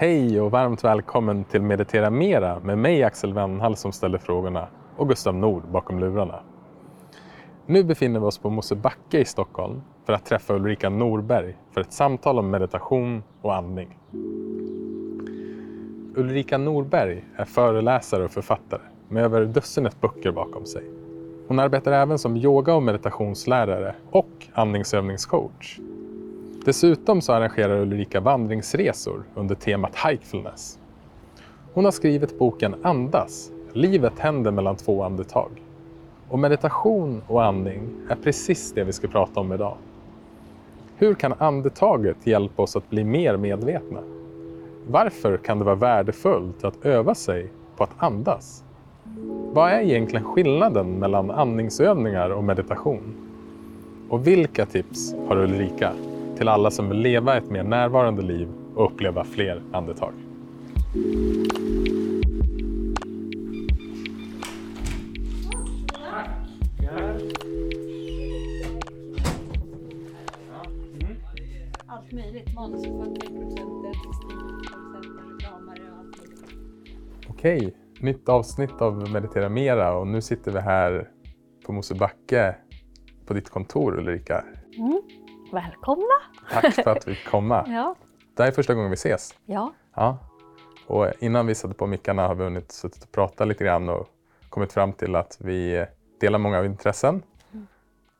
Hej och varmt välkommen till Meditera Mera med mig Axel Wennhall som ställer frågorna och Gustav Nord bakom lurarna. Nu befinner vi oss på Mosebacke i Stockholm för att träffa Ulrika Norberg för ett samtal om meditation och andning. Ulrika Norberg är föreläsare och författare med över dussinet böcker bakom sig. Hon arbetar även som yoga och meditationslärare och andningsövningscoach. Dessutom så arrangerar Ulrika vandringsresor under temat Hikefulness. Hon har skrivit boken Andas, livet händer mellan två andetag. Och meditation och andning är precis det vi ska prata om idag. Hur kan andetaget hjälpa oss att bli mer medvetna? Varför kan det vara värdefullt att öva sig på att andas? Vad är egentligen skillnaden mellan andningsövningar och meditation? Och vilka tips har Ulrika till alla som vill leva ett mer närvarande liv och uppleva fler andetag? Allt möjligt. Manusförfattare, producenter, textilproducenter, reklamare och allt möjligt. Okej, nytt avsnitt av Meditera Mera och nu sitter vi här på Mosebacke på ditt kontor Ulrika. Mm. Välkomna! Tack för att vi fick komma. Ja. Det här är första gången vi ses. ja. Ja. Och innan vi satte på mickarna har vi hunnit suttit och pratat lite grann och kommit fram till att vi delar många av intressen.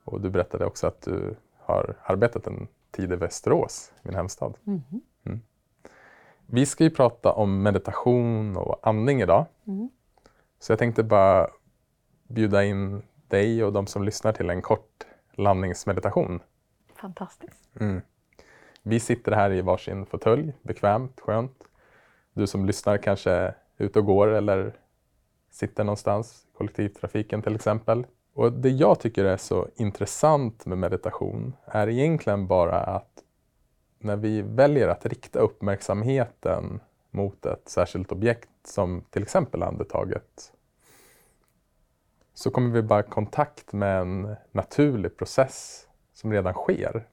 Och du berättade också att du har arbetat en tid i Västerås, min hemstad. Mhm. Vi ska ju prata om meditation och andning idag. Mm. Så jag tänkte bara bjuda in dig och de som lyssnar till en kort landningsmeditation. Fantastiskt. Mm. Vi sitter här i varsin fåtölj, bekvämt, skönt. Du som lyssnar kanske är ute och går eller sitter någonstans, kollektivtrafiken till exempel. Och det jag tycker är så intressant med meditation är egentligen bara att när vi väljer att rikta uppmärksamheten mot ett särskilt objekt som till exempel andetaget så kommer vi bara i kontakt med en naturlig process som redan sker.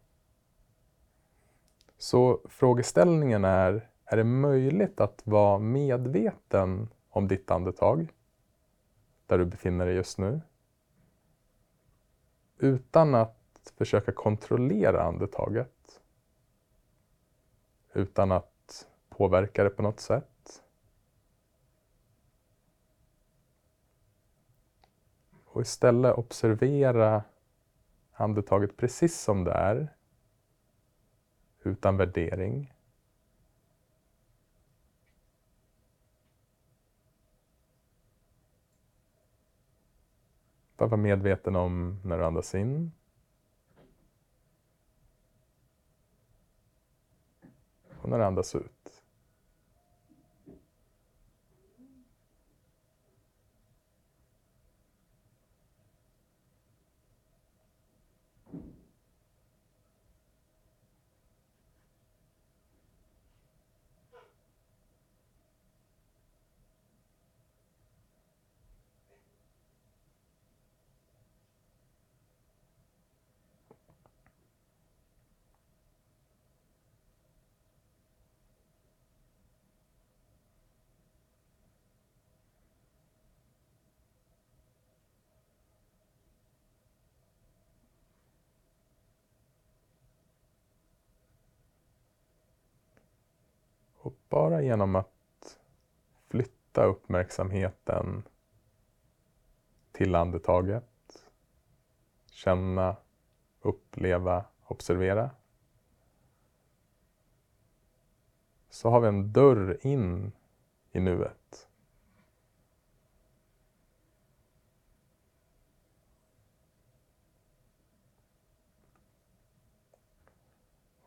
Så frågeställningen är, är det möjligt att vara medveten om ditt andetag, där du befinner dig just nu, utan att försöka kontrollera andetaget, utan att påverka det på något sätt. Och istället observera andetaget precis som det är, utan värdering. Bara vara medveten om när du andas in. Och när du andas ut. Och bara genom att flytta uppmärksamheten till andetaget, känna, uppleva, observera, så har vi en dörr in i nuet.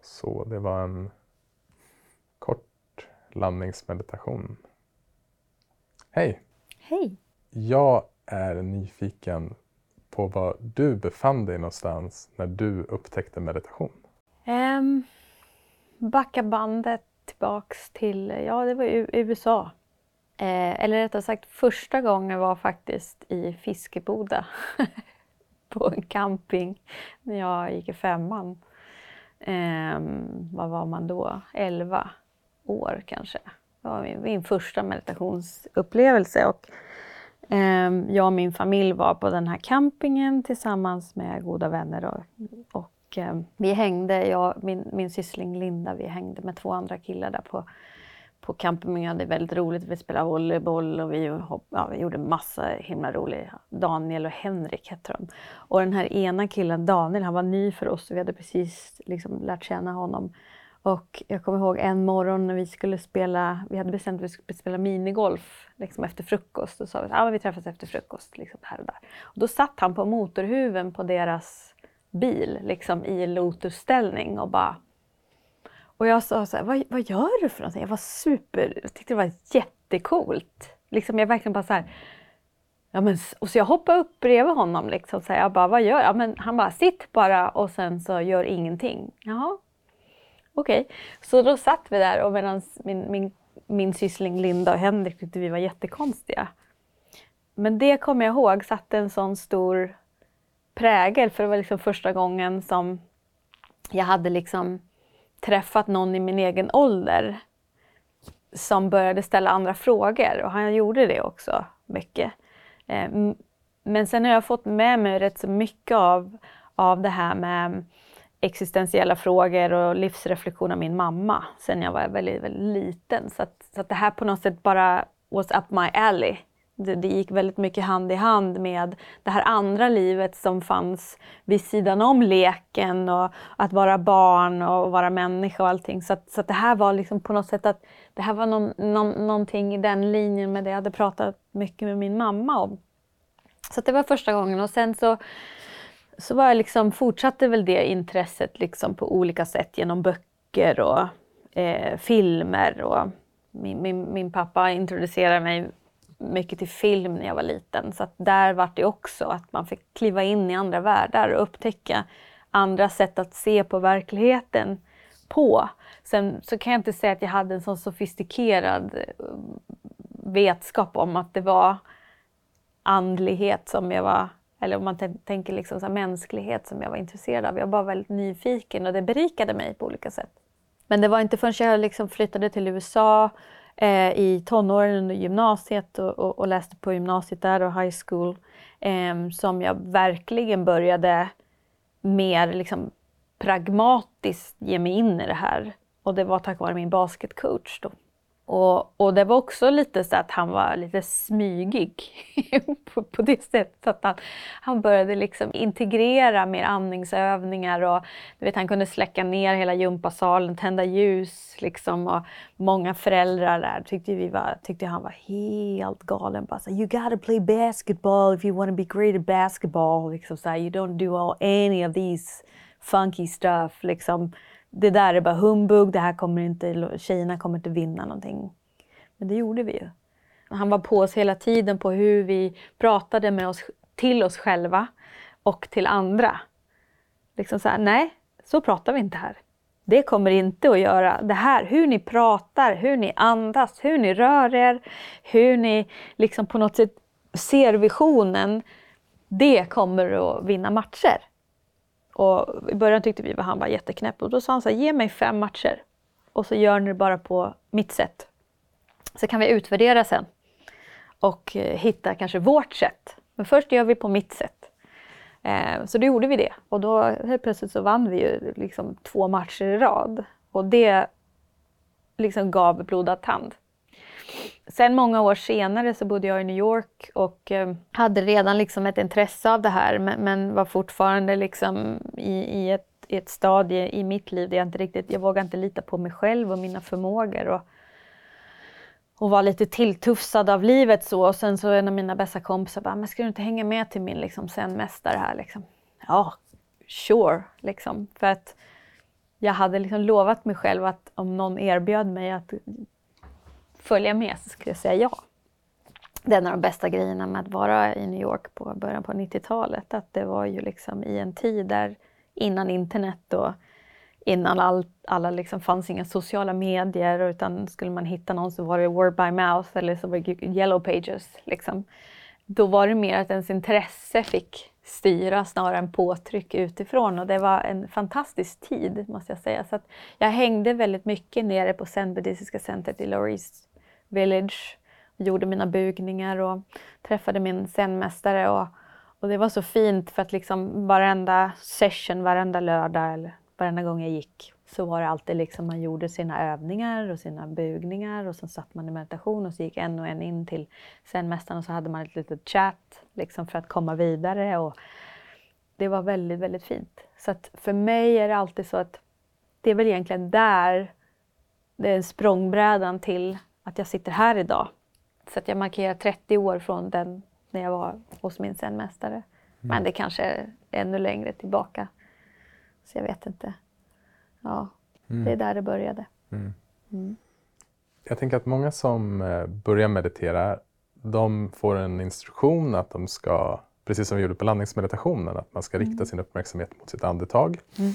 Så det var en landningsmeditation. Hej! Hej! Jag är nyfiken på var du befann dig någonstans när du upptäckte meditation. Um, backa bandet tillbaks till, ja det var U- USA. Eh, eller rättare sagt första gången var faktiskt i Fiskeboda. på en camping när jag gick i femman. Ehm, vad var man då? 11 år. kanske. Det var min, min första meditationsupplevelse. Och, eh, jag och min familj var på den här campingen tillsammans med goda vänner. Och, och eh, vi hängde, jag min, min syssling Linda, vi hängde med två andra killar där på på campingen. Vi hade väldigt roligt. Vi spelade volleyboll och vi, ja, vi gjorde massa himla roligt. Daniel och Henrik hette de. Och den här ena killen, Daniel, han var ny för oss. Vi hade precis liksom lärt känna honom. Och jag kommer ihåg en morgon när vi skulle spela, vi hade bestämt att vi skulle spela minigolf liksom efter frukost. Då sa vi att ah, vi träffas efter frukost, liksom här och där. Och då satt han på motorhuven på deras bil, liksom i lotusställning och bara och jag sa så här, vad, vad gör du för någonting? Jag var super, jag tyckte det var jättecoolt. Liksom jag verkligen bara så här, ja men, och så jag hoppade upp bredvid honom liksom. Så här, jag bara, vad gör jag? Men han bara, sitt bara och sen så gör ingenting. Jaha, okej. Okay. Så då satt vi där och medan min, min, min syssling Linda och Henrik tyckte vi var jättekonstiga. Men det kommer jag ihåg satte en sån stor prägel för det var liksom första gången som jag hade liksom träffat någon i min egen ålder som började ställa andra frågor och han gjorde det också mycket. Eh, men sen har jag fått med mig rätt så mycket av, av det här med existentiella frågor och livsreflektion av min mamma sen jag var väldigt, väldigt liten. Så, att, så att det här på något sätt bara was up my alley det, det, gick väldigt mycket hand i hand med det här andra livet som fanns vid sidan om leken och att vara barn och vara människa och allting. Så, att, så att det här var liksom på något sätt att det här var någon, någon, någonting i den linjen med det jag hade pratat mycket med min mamma om. Så det var första gången och sen så, så var jag liksom, fortsatte väl det intresset liksom på olika sätt genom böcker och eh, filmer. Och min, min, min pappa introducerade mig mycket till film när jag var liten. Så att där var det också att man fick kliva in i andra världar och upptäcka andra sätt att se på verkligheten på. Sen så kan jag inte säga att jag hade en sån sofistikerad eh, vetskap om att det var andlighet som jag var, eller om man tänker liksom så mänsklighet som jag var intresserad av. Jag var väldigt nyfiken och det berikade mig på olika sätt. Men det var inte förrän jag liksom flyttade till USA eh, i tonåren under gymnasiet och, och, och, läste på gymnasiet där och high school eh, som jag verkligen började mer liksom, pragmatiskt ge mig in i det här. Och det var tack vare min basketcoach då. Och, och det var också lite så att han var lite smygig på, på det sättet att han, han började liksom integrera mer andningsövningar och du vet, han kunde släcka ner hela gympasalen, tända ljus liksom och många föräldrar där tyckte, vi var, tyckte han var helt galen. Bara så, you gotta play basketball if you want to be great at basketball. Liksom så you don't do all, any of these funky stuff. Liksom det där är bara humbug, det här kommer inte, tjejerna kommer inte vinna någonting. Men det gjorde vi ju. Han var på oss hela tiden på hur vi pratade med oss, till oss själva och till andra. Liksom så här, nej, så pratar vi inte här. Det kommer inte att göra. Det här, hur ni pratar, hur ni andas, hur ni rör er, hur ni liksom på något sätt ser visionen, det kommer att vinna matcher. Och I början tyckte vi att han var jätteknäpp och då sa han så här, ge mig fem matcher och så gör ni det bara på mitt sätt. Så kan vi utvärdera sen och eh, hitta kanske vårt sätt. Men först gör vi på mitt sätt. Eh, så då gjorde vi det och då helt plötsligt så vann vi ju liksom två matcher i rad. Och det liksom gav blodad tand. Sen många år senare så bodde jag i New York och eh, hade redan liksom ett intresse av det här men, men var fortfarande liksom i, i, ett, i ett stadie i mitt liv där jag inte riktigt, jag vågade inte lita på mig själv och mina förmågor. Och, och var lite tilltufsad av livet så. Och sen så en av mina bästa kompisar bara, men ska du inte hänga med till min liksom, senmästare här liksom? Ja, sure, liksom. För att jag hade liksom lovat mig själv att om någon erbjöd mig att följa med så skulle jag säga ja. Det är en av de bästa grejerna med att vara i New York på början på 90-talet. Att det var ju liksom i en tid där innan internet och innan all, alla liksom fanns inga sociala medier utan skulle man hitta någon så var det word by mouth eller så var det yellow pages. Liksom. Då var det mer att ens intresse fick styra snarare än påtryck utifrån och det var en fantastisk tid måste jag säga. Så jag hängde väldigt mycket nere på zen-buddhistiska centret i Loris Village och gjorde mina bugningar och träffade min zenmästare och, och det var så fint för att liksom varenda session, varenda lördag eller varenda gång jag gick så var det alltid liksom man gjorde sina övningar och sina bugningar och så satt man i meditation och så gick en och en in till zenmästaren och så hade man ett litet chat liksom för att komma vidare. Och det var väldigt, väldigt fint. Så att för mig är det alltid så att det är väl egentligen där det är språngbrädan till att jag sitter här idag. Så att jag markerar 30 år från den när jag var hos min zenmästare. Mm. Men det kanske är ännu längre tillbaka. Så jag vet inte. Ja, mm. det är där det började. Mm. mm. Jag tänker att många som eh, börjar meditera, de får en instruktion att de ska, precis som vi gjorde på landningsmeditationen, att man ska rikta mm. sin uppmärksamhet mot sitt andetag. Mm.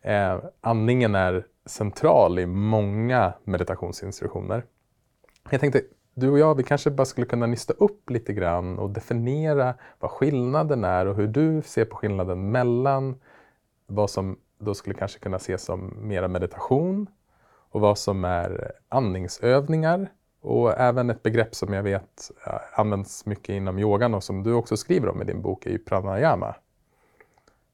Eh, andningen är central i många meditationsinstruktioner. Jag tänkte, du och jag, vi kanske bara skulle kunna nysta upp lite grann och definiera vad skillnaden är och hur du ser på skillnaden mellan vad som då skulle kanske kunna ses som mera meditation och vad som är andningsövningar och även ett begrepp som jag vet används mycket inom yogan och som du också skriver om i din bok är ju pranayama.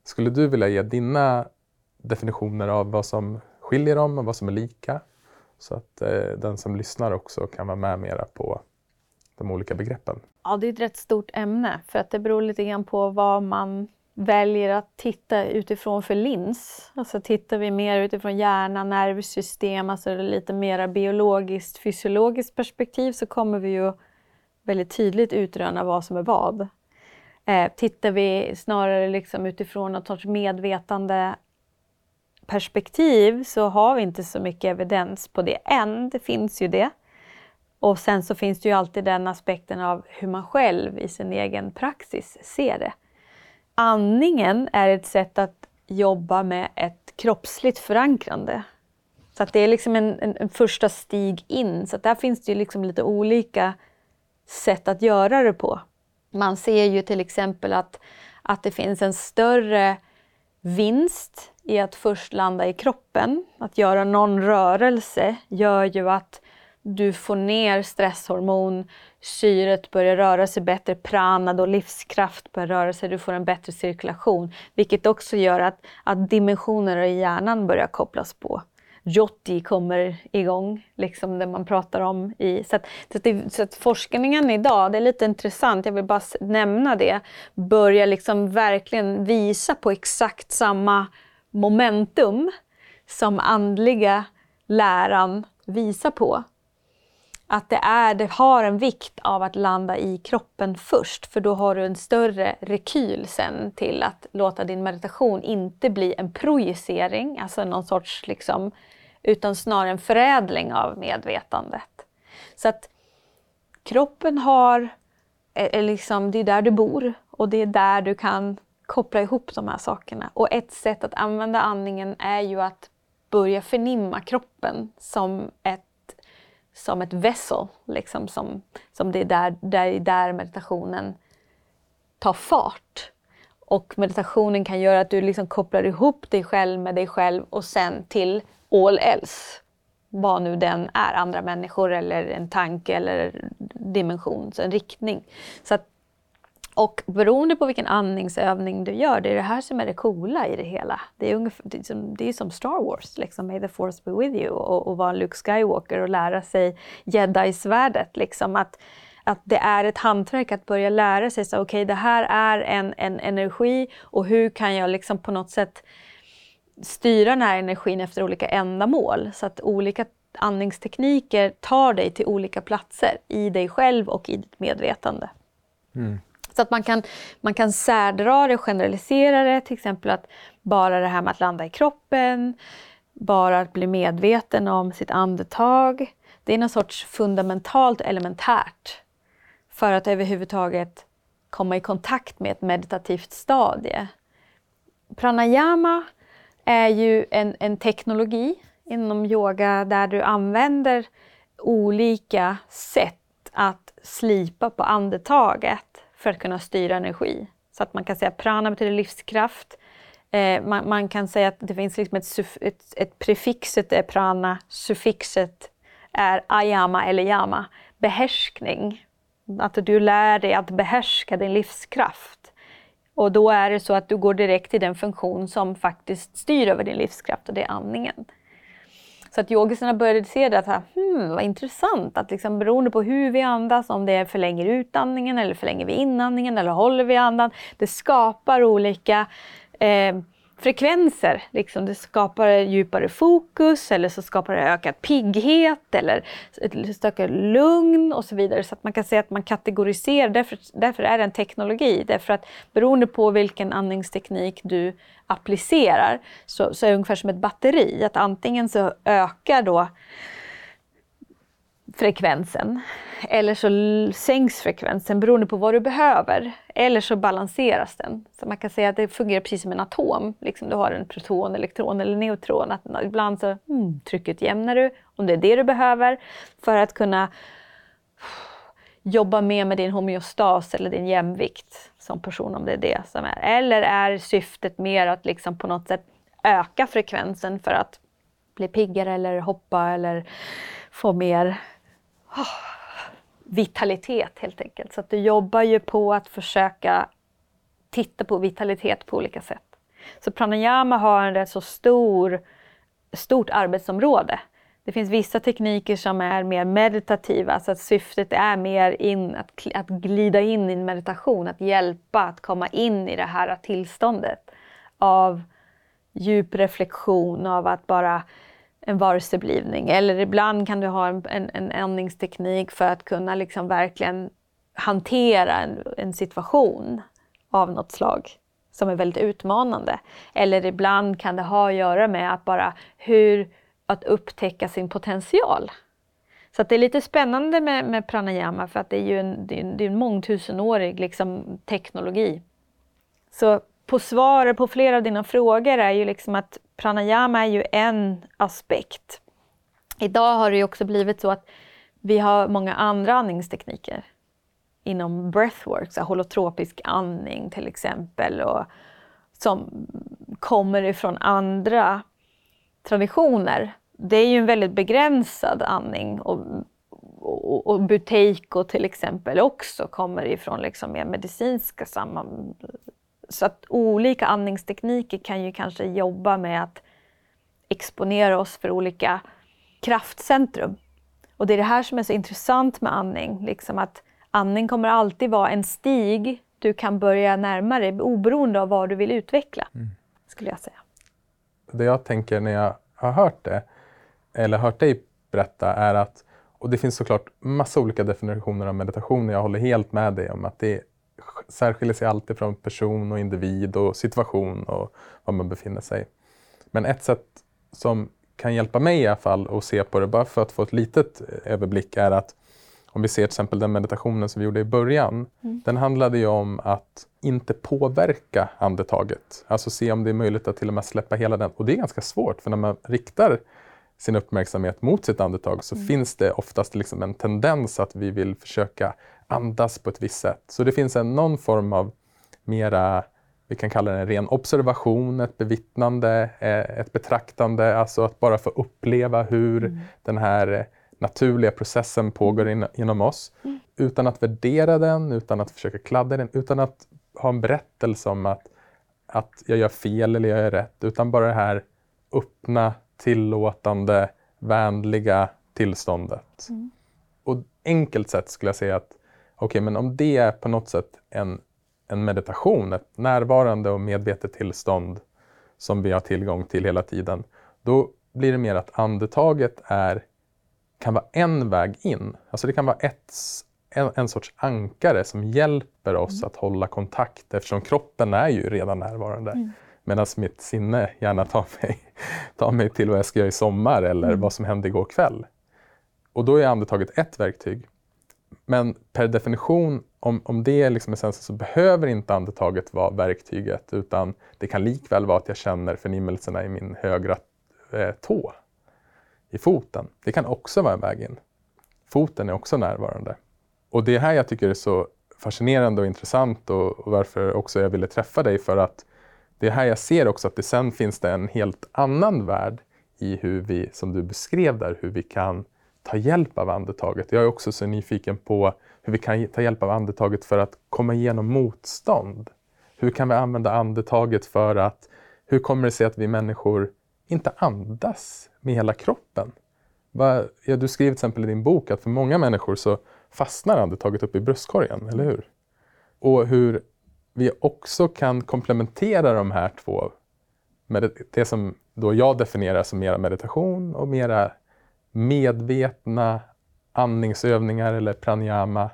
Skulle du vilja ge dina definitioner av vad som skiljer dem och vad som är lika? Så att eh, den som lyssnar också kan vara med mera på de olika begreppen. Ja, det är ett rätt stort ämne för att det beror lite grann på vad man väljer att titta utifrån för lins. Alltså tittar vi mer utifrån hjärna, nervsystem, alltså lite mer biologiskt, fysiologiskt perspektiv så kommer vi ju väldigt tydligt utröna vad som är vad. Eh, tittar vi snarare liksom utifrån något sorts medvetande perspektiv så har vi inte så mycket evidens på det än. Det finns ju det. Och sen så finns det ju alltid den aspekten av hur man själv i sin egen praxis ser det. Andningen är ett sätt att jobba med ett kroppsligt förankrande. Så att det är liksom en, en, en första stig in. Så att där finns det ju liksom lite olika sätt att göra det på. Man ser ju till exempel att, att det finns en större vinst i att först landa i kroppen. Att göra någon rörelse gör ju att du får ner stresshormon, syret börjar röra sig bättre, prana, och livskraft börjar röra sig, du får en bättre cirkulation. Vilket också gör att, att dimensioner i hjärnan börjar kopplas på. Jotti kommer igång, liksom det man pratar om. I, så, att, så, att det, så att forskningen idag, det är lite intressant, jag vill bara nämna det, börjar liksom verkligen visa på exakt samma momentum som andliga läran visar på att det, är, det har en vikt av att landa i kroppen först för då har du en större rekyl sen till att låta din meditation inte bli en projicering, alltså någon sorts liksom, utan snarare en förädling av medvetandet. Så att kroppen har, är liksom, det är där du bor och det är där du kan koppla ihop de här sakerna. Och ett sätt att använda andningen är ju att börja förnimma kroppen som ett som ett vessel, liksom som, som det är där, där, där meditationen tar fart. Och meditationen kan göra att du liksom kopplar ihop dig själv med dig själv och sen till all else. Vad nu den är, andra människor eller en tanke eller dimension, så en riktning. Så att och beroende på vilken andningsövning du gör, det är det här som är det coola i det hela. Det är, ungefär, det är, som, det är som Star Wars, liksom, May the force be with you och, och vara Luke Skywalker och lära sig jedi-svärdet. Liksom, att, att det är ett hantverk att börja lära sig, okej okay, det här är en, en energi och hur kan jag liksom på något sätt styra den här energin efter olika ändamål så att olika andningstekniker tar dig till olika platser i dig själv och i ditt medvetande. Mm. Så att man kan, man kan särdra det, och generalisera det, till exempel att bara det här med att landa i kroppen, bara att bli medveten om sitt andetag. Det är någon sorts fundamentalt elementärt för att överhuvudtaget komma i kontakt med ett meditativt stadie. Pranayama är ju en, en teknologi inom yoga där du använder olika sätt att slipa på andetaget för att kunna styra energi. Så att man kan säga prana betyder livskraft. Eh, man, man, kan säga att det finns liksom ett, ett, ett prefixet är prana, suffixet är ayama eller yama, behärskning. Att du lär dig att behärska din livskraft. Och då är det så att du går direkt till den funktion som faktiskt styr över din livskraft och det är andningen. Så att yogisarna började se det att hmm, vad intressant att liksom beroende på hur vi andas, om det förlänger utandningen eller förlänger vi inandningen eller håller vi andan, det skapar olika eh, frekvenser. Liksom. Det skapar djupare fokus eller så skapar det ökad pigghet eller ett ökat lugn och så vidare. Så att man kan säga att man kategoriserar, därför, därför är det en teknologi. Därför att beroende på vilken andningsteknik du applicerar så, så är det ungefär som ett batteri. Att antingen så ökar då frekvensen eller så sänks frekvensen beroende på vad du behöver. Eller så balanseras den. Så man kan säga att det fungerar precis som en atom. Liksom du har en proton, elektron eller neutron. Att ibland så mm, trycket jämnar du, om det är det du behöver, för att kunna jobba mer med din homeostas eller din jämvikt som person, om det är det som är. Eller är syftet mer att liksom på något sätt öka frekvensen för att bli piggare eller hoppa eller få mer Ah, vitalitet helt enkelt. Så att du jobbar ju på att försöka titta på vitalitet på olika sätt. Så pranayama har en rätt så stor, stort arbetsområde. Det finns vissa tekniker som är mer meditativa, så att syftet är mer in, att, att glida in i en meditation, att hjälpa att komma in i det här tillståndet av djup reflektion, av att bara en varseblivning, Eller ibland kan du ha en, en, en andningsteknik för att kunna liksom verkligen hantera en, en situation av något slag som är väldigt utmanande. Eller ibland kan det ha att göra med att bara hur att upptäcka sin potential. Så det är lite spännande med, med pranayama för att det är ju en, det är en, det är en mångtusenårig liksom, teknologi. Så på svaret på flera av dina frågor är ju liksom att pranayama är ju en aspekt. Idag har det ju också blivit så att vi har många andra andningstekniker inom breathwork, så holotropisk andning till exempel, och som kommer ifrån andra traditioner. Det är ju en väldigt begränsad andning och, och, och buteiko till exempel också kommer ifrån liksom mer medicinska sammanhang så att olika andningstekniker kan ju kanske jobba med att exponera oss för olika kraftcentrum. Och det är det här som är så intressant med andning, liksom att andning kommer alltid vara en stig du kan börja närma dig oberoende av vad du vill utveckla, mm. skulle jag säga. Det jag tänker när jag har hört det, eller hört dig berätta, är att, och det finns såklart massa olika definitioner av meditation, jag håller helt med dig om att det särskiljer sig alltid från person och individ och situation och var man befinner sig. Men ett sätt som kan hjälpa mig i alla fall att se på det, bara för att få ett litet överblick, är att om vi ser till exempel den meditationen som vi gjorde i början. Mm. Den handlade ju om att inte påverka andetaget. Alltså se om det är möjligt att till och med släppa hela den. Och det är ganska svårt, för när man riktar sin uppmärksamhet mot sitt andetag så mm. finns det oftast liksom en tendens att vi vill försöka andas på ett visst sätt. Så det finns en, någon form av mera, vi kan kalla det en ren observation, ett bevittnande, eh, ett betraktande, alltså att bara få uppleva hur mm. den här naturliga processen pågår in, inom oss. Mm. Utan att värdera den, utan att försöka kladda den, utan att ha en berättelse om att, att jag gör fel eller jag gör rätt, utan bara det här öppna, tillåtande, vänliga tillståndet. Mm. Och enkelt sätt skulle jag säga att okay, men om det är på något sätt en, en meditation, ett närvarande och medvetet tillstånd som vi har tillgång till hela tiden, då blir det mer att andetaget är, kan vara en väg in. Alltså det kan vara ett, en, en sorts ankare som hjälper oss mm. att hålla kontakt eftersom kroppen är ju redan närvarande. Mm. Medan mitt sinne gärna tar mig, tar mig till vad jag ska göra i sommar eller mm. vad som hände igår kväll. Och då är andetaget ett verktyg. Men per definition, om, om det är liksom essensen, så behöver inte andetaget vara verktyget utan det kan likväl vara att jag känner förnimmelserna i min högra eh, tå, i foten. Det kan också vara en väg in. Foten är också närvarande. Och det är här jag tycker är så fascinerande och intressant och, och varför också jag ville träffa dig för att det är här jag ser också att det sen finns det en helt annan värld i hur vi, som du beskrev där, hur vi kan ta hjälp av andetaget. Jag är också så nyfiken på hur vi kan ta hjälp av andetaget för att komma igenom motstånd. Hur kan vi använda andetaget för att, hur kommer det sig att vi människor inte andas med hela kroppen? Ja, du skriver till exempel i din bok att för många människor så fastnar andetaget upp i bröstkorgen, eller hur? Och hur vi också kan komplementera de här två, med det som då jag definierar som mera meditation och mera medvetna andningsövningar eller pranayama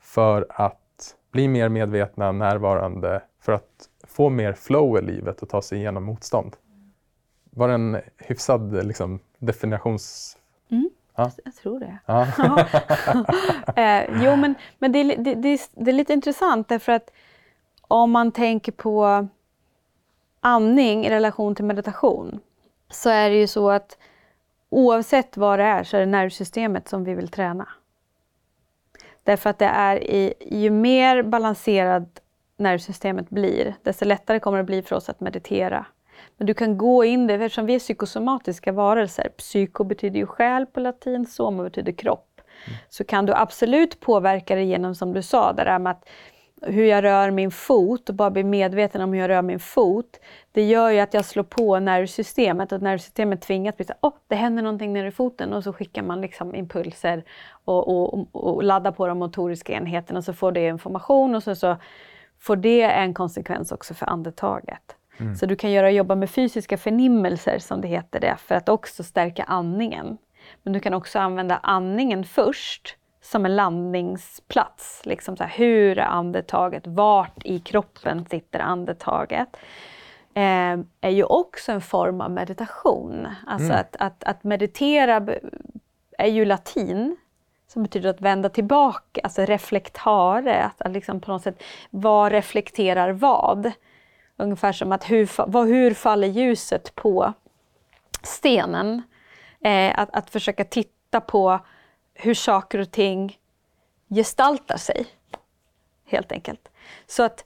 för att bli mer medvetna, närvarande, för att få mer flow i livet och ta sig igenom motstånd. Var det en hyfsad liksom, definitions... Mm, ja. Jag tror det. Ja. eh, jo, men, men det, det, det, det är lite intressant därför att om man tänker på andning i relation till meditation så är det ju så att oavsett vad det är så är det nervsystemet som vi vill träna. Därför att det är i, ju mer balanserad nervsystemet blir, desto lättare kommer det bli för oss att meditera. Men du kan gå in det, eftersom vi är psykosomatiska varelser, psyko betyder ju själ på latin, soma betyder kropp, mm. så kan du absolut påverka det genom, som du sa, det där med att hur jag rör min fot och bara bli medveten om hur jag rör min fot, det gör ju att jag slår på nervsystemet och nervsystemet tvingas bli så oh, det händer någonting nere i foten och så skickar man liksom impulser och, och, och laddar på de motoriska enheterna och så får det information och så, så får det en konsekvens också för andetaget. Mm. Så du kan göra jobba med fysiska förnimmelser som det heter det, för att också stärka andningen. Men du kan också använda andningen först som en landningsplats. Liksom så här, hur är andetaget? Vart i kroppen sitter andetaget? Eh, är ju också en form av meditation. Alltså mm. att, att, att meditera är ju latin som betyder att vända tillbaka, alltså reflektare, att, att liksom på något sätt, vad reflekterar vad? Ungefär som att hur, vad, hur faller ljuset på stenen? Eh, att, att försöka titta på hur saker och ting gestaltar sig. Helt enkelt. Så att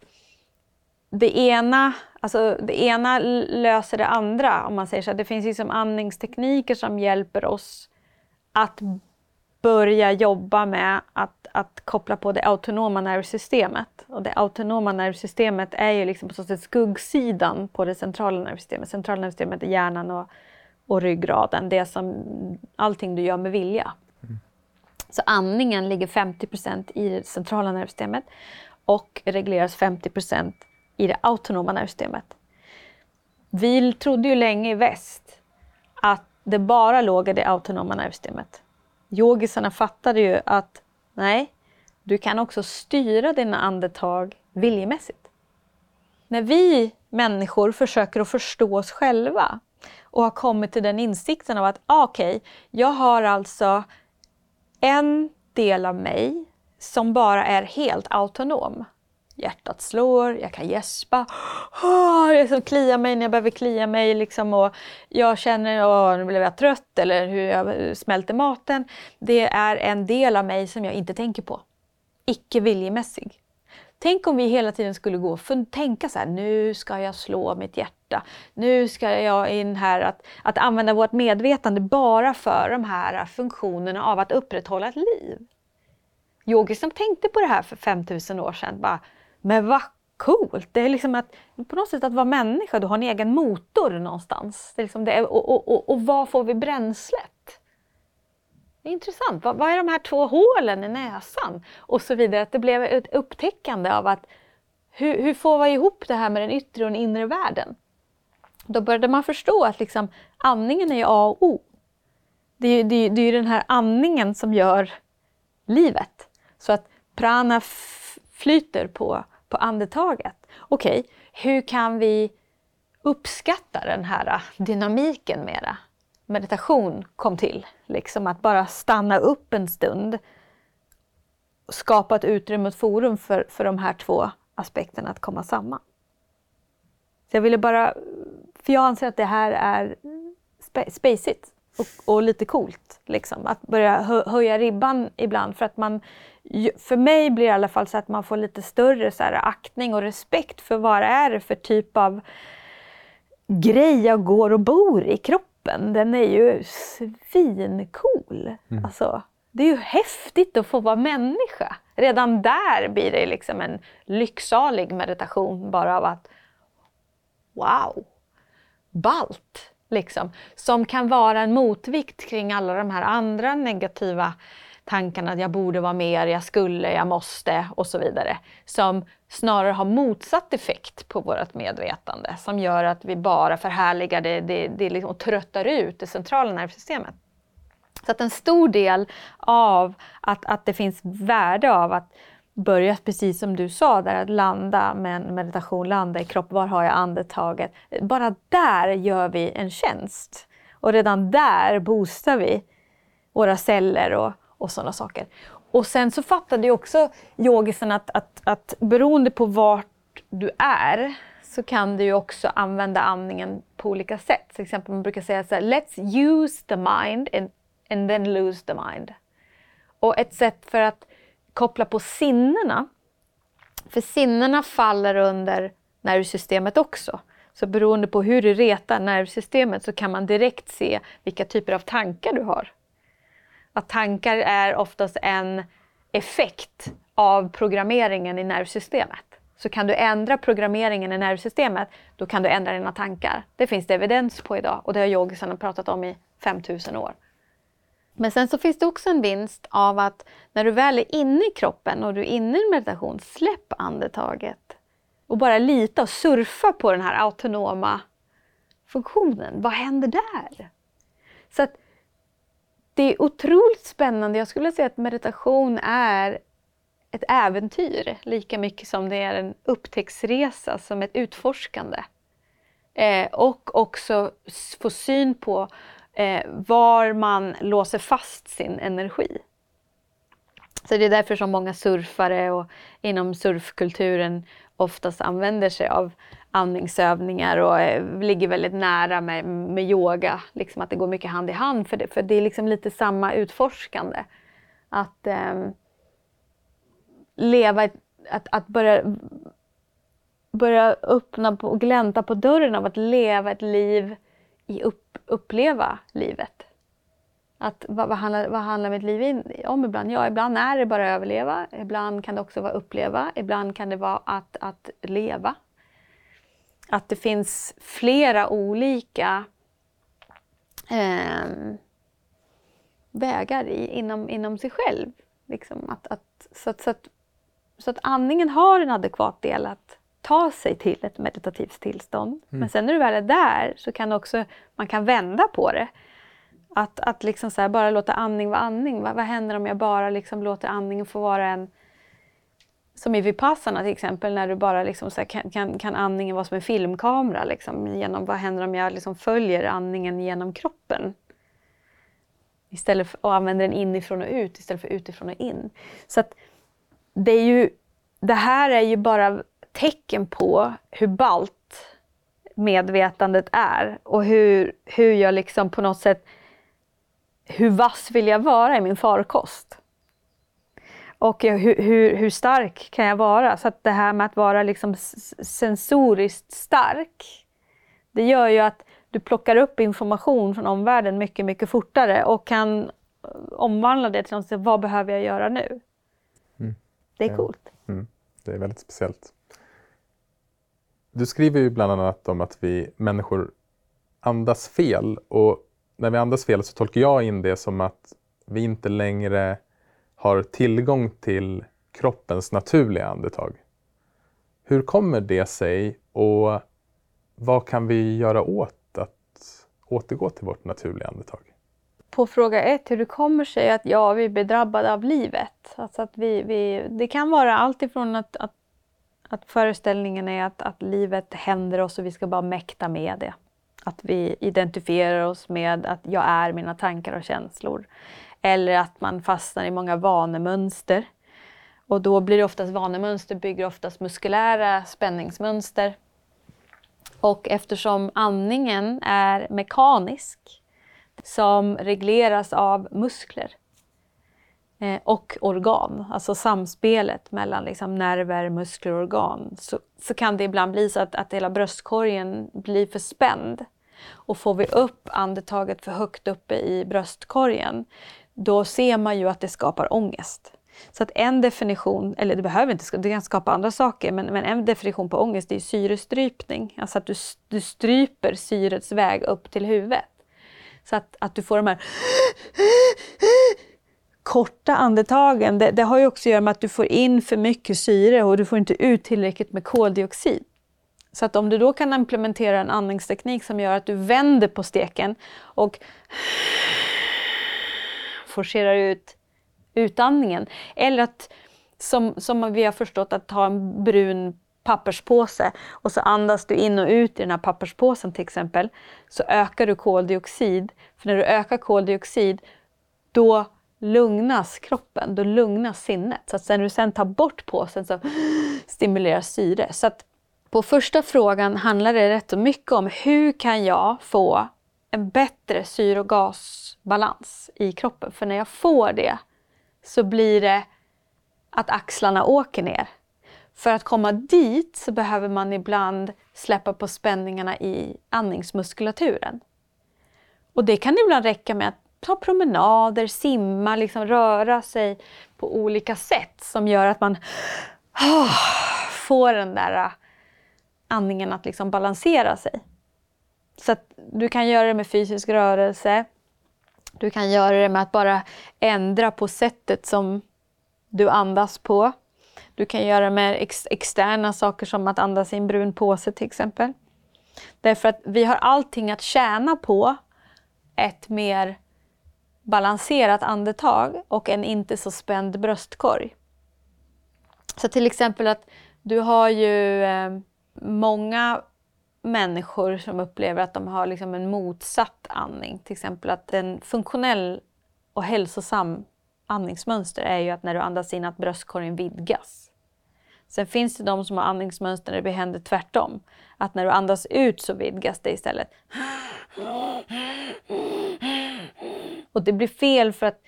det ena, alltså det ena löser det andra, om man säger så. Det finns liksom andningstekniker som hjälper oss att börja jobba med att, att koppla på det autonoma nervsystemet. Och det autonoma nervsystemet är ju liksom på så sätt skuggsidan på det centrala nervsystemet. Centrala nervsystemet är hjärnan och, och ryggraden, det som allting du gör med vilja. Så andningen ligger 50% i det centrala nervsystemet och regleras 50% i det autonoma nervsystemet. Vi trodde ju länge i väst att det bara låg i det autonoma nervsystemet. Yogisarna fattade ju att nej, du kan också styra dina andetag viljemässigt. När vi människor försöker att förstå oss själva och har kommit till den insikten av att ah, okej, okay, jag har alltså en del av mig som bara är helt autonom. Hjärtat slår, jag kan gäspa, oh, det kliar mig när jag behöver klia mig. Liksom, och jag känner att nu blev jag trött eller hur jag smälter maten. Det är en del av mig som jag inte tänker på. Icke viljemässig. Tänk om vi hela tiden skulle gå och tänka så här, nu ska jag slå mitt hjärta. Nu ska jag in här att, att använda vårt medvetande bara för de här funktionerna av att upprätthålla ett liv. Yogisen tänkte på det här för 5000 år sedan. Bara, men vad coolt! Det är liksom att på något sätt att vara människa, du har en egen motor någonstans. Det är liksom det, och, och, och, och var får vi bränslet? Det är intressant. Vad, vad, är de här två hålen i näsan? Och så vidare. Att det blev ett upptäckande av att hur, hur får vi ihop det här med den yttre och den inre världen? Då började man förstå att liksom, andningen är A och O. Det är, det, det är den här andningen som gör livet. Så att prana flyter på, på andetaget. Okej, okay, hur kan vi uppskatta den här dynamiken mera? meditation kom till. Liksom att bara stanna upp en stund och skapa ett utrymme, ett forum för, för de här två aspekterna att komma samman. Så jag ville bara, för jag anser att det här är spacigt. och, och lite coolt. Liksom. Att börja hö höja ribban ibland. För att man, för mig blir det i alla fall så att man får lite större så här, aktning och respekt för vad det är för typ av grej jag går och bor i kroppen. Den är ju svincool. Mm. Alltså, det är ju häftigt att få vara människa. Redan där blir det liksom en lycksalig meditation bara av att wow, balt! Liksom, som kan vara en motvikt kring alla de här andra negativa tankarna att jag borde vara mer, jag skulle, jag måste och så vidare. Som snarare har motsatt effekt på vårt medvetande som gör att vi bara förhärligar det, det, det liksom, och tröttar ut det centrala nervsystemet. Så att en stor del av att, att det finns värde av att börjat precis som du sa, där att landa med en meditation, landa i kropp, var har jag andetaget? Bara där gör vi en tjänst. Och redan där boostar vi våra celler och, och sådana saker. Och sen så fattade ju också yogisen att, att, att beroende på vart du är så kan du ju också använda andningen på olika sätt. Till exempel man brukar säga så här, let's use the mind and, and then lose the mind. Och ett sätt för att koppla på sinnena, för sinnena faller under nervsystemet också. Så beroende på hur du retar nervsystemet så kan man direkt se vilka typer av tankar du har. Att tankar är oftast en effekt av programmeringen i nervsystemet. Så kan du ändra programmeringen i nervsystemet, då kan du ändra dina tankar. Det finns det evidens på idag och det har yogisarna pratat om i 5000 år. Men sen så finns det också en vinst av att när du väl är inne i kroppen och du är inne i meditation, släpp andetaget. Och bara lita och surfa på den här autonoma funktionen. Vad händer där? Så att det är otroligt spännande. Jag skulle säga att meditation är ett äventyr lika mycket som det är en upptäcktsresa, som ett utforskande. Eh, och också få syn på eh, var man låser fast sin energi. Så det är därför som många surfare och inom surfkulturen oftast använder sig av andningsövningar och eh, ligger väldigt nära med, med yoga. Liksom att det går mycket hand i hand för det, för det är liksom lite samma utforskande. Att eh, leva, att, att börja, börja öppna och glänta på dörren av att leva ett liv i upp, uppleva livet. Att, vad, vad, handlar, vad handlar mitt liv om ibland? Ja, ibland är det bara att överleva. Ibland kan det också vara uppleva. Ibland kan det vara att, att leva. Att det finns flera olika eh, vägar i, inom, inom sig själv. Liksom att, att, så, att, så, att, så att andningen har en adekvat del att ta sig till ett meditativt tillstånd. Mm. Men sen när du väl är där så kan också, man kan vända på det. Att, att liksom så här, bara låta andning vara andning. Vad, vad händer om jag bara liksom låter andningen få vara en... Som i Vipassana till exempel, när du bara liksom så här, kan, kan, kan, andningen vara som en filmkamera. Liksom, genom, vad händer om jag liksom följer andningen genom kroppen? Istället för, och använder den inifrån och ut istället för utifrån och in. Så att det är ju... Det här är ju bara tecken på hur balt medvetandet är och hur, hur jag liksom på något sätt, hur vass vill jag vara i min farkost? Och hur, hur, hur stark kan jag vara? Så att det här med att vara liksom sensoriskt stark, det gör ju att du plockar upp information från omvärlden mycket, mycket fortare och kan omvandla det till något, vad behöver jag göra nu? Mm. Det är coolt. Mm. Det är väldigt speciellt. Du skriver ju bland annat om att vi människor andas fel och när vi andas fel så tolkar jag in det som att vi inte längre har tillgång till kroppens naturliga andetag. Hur kommer det sig och vad kan vi göra åt att återgå till vårt naturliga andetag? På fråga ett, hur det kommer sig att ja, vi blir drabbade av livet. Alltså att vi, vi, det kan vara allt ifrån att, att att föreställningen är att, att livet händer oss och vi ska bara mäkta med det. Att vi identifierar oss med att jag är mina tankar och känslor. Eller att man fastnar i många vanemönster. Och då blir det oftast vanemönster, bygger oftast muskulära spänningsmönster. Och eftersom andningen är mekanisk som regleras av muskler eh, och organ, alltså samspelet mellan liksom nerver, muskler och organ, så, så kan det ibland bli så att, att hela bröstkorgen blir för spänd. Och får vi upp andetaget för högt uppe i bröstkorgen, då ser man ju att det skapar ångest. Så att en definition, eller det behöver inte, det kan skapa andra saker, men, men en definition på ångest är syrestrypning. Alltså att du, du stryper syrets väg upp till huvudet. Så att, att du får de här korta andetagen, det, det, har ju också att göra med att du får in för mycket syre och du får inte ut tillräckligt med koldioxid. Så att om du då kan implementera en andningsteknik som gör att du vänder på steken och forcerar ut utandningen. Eller att, som, som vi har förstått, att ta en brun papperspåse och så andas du in och ut i den här papperspåsen till exempel, så ökar du koldioxid. För när du ökar koldioxid, då lugnas kroppen, då lugnas sinnet. Så att när du sen tar bort påsen så stimuleras syre. Så att på första frågan handlar det rätt så mycket om hur kan jag få en bättre syre och gasbalans i kroppen? För när jag får det så blir det att axlarna åker ner. För att komma dit så behöver man ibland släppa på spänningarna i andningsmuskulaturen. Och det kan ibland räcka med att ta promenader, simma, liksom röra sig på olika sätt som gör att man oh, får den där ah, andningen att liksom balansera sig. Så att du kan göra det med fysisk rörelse. Du kan göra det med att bara ändra på sättet som du andas på. Du kan göra det med ex externa saker som att andas i en brun påse till exempel. Därför att vi har allting att tjäna på ett mer balanserat andetag och en inte så spänd bröstkorg. Så till exempel att du har ju eh, många människor som upplever att de har liksom en motsatt andning. Till exempel att en funktionell och hälsosam andningsmönster är ju att när du andas in att bröstkorgen vidgas. Sen finns det de som har andningsmönster där det händer tvärtom. Att när du andas ut så vidgas det istället. Och det blir fel för att...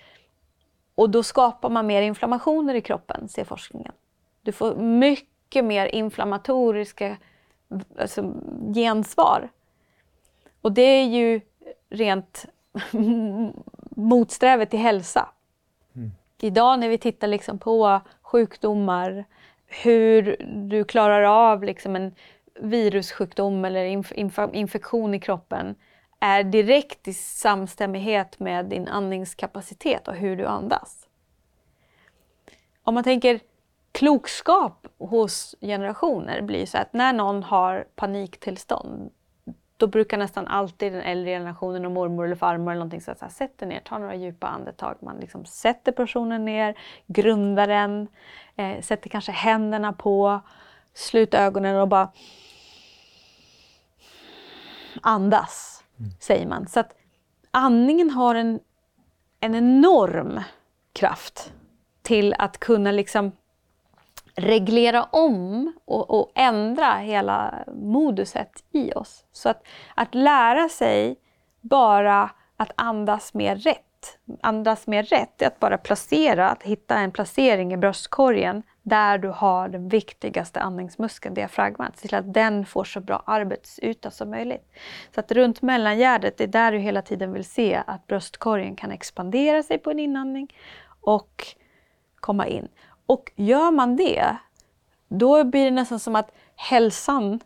Och då skapar man mer inflammationer i kroppen, ser forskningen. Du får mycket mer inflammatoriska alltså, gensvar. Och det är ju rent motsträvet till hälsa. Mm. Idag när vi tittar liksom på sjukdomar, hur du klarar av liksom en virussjukdom eller inf inf infektion i kroppen är direkt i samstämmighet med din andningskapacitet och hur du andas. Om man tänker klokskap hos generationer blir så att när någon har paniktillstånd då brukar nästan alltid den äldre generationen och mormor eller farmor eller någonting säga så här, sätt dig ner, ta några djupa andetag. Man liksom sätter personen ner, grundar den, eh, sätter kanske händerna på, sluter ögonen och bara andas, mm. säger man. Så att andningen har en, en enorm kraft till att kunna liksom reglera om och, och, ändra hela moduset i oss. Så att, att lära sig bara att andas mer rätt. Andas mer rätt är att bara placera, att hitta en placering i bröstkorgen där du har den viktigaste andningsmuskeln, diafragmat. Se till att den får så bra arbetsyta som möjligt. Så att runt mellangärdet, det är där du hela tiden vill se att bröstkorgen kan expandera sig på en inandning och komma in. Och gör man det, då blir det nästan som att hälsan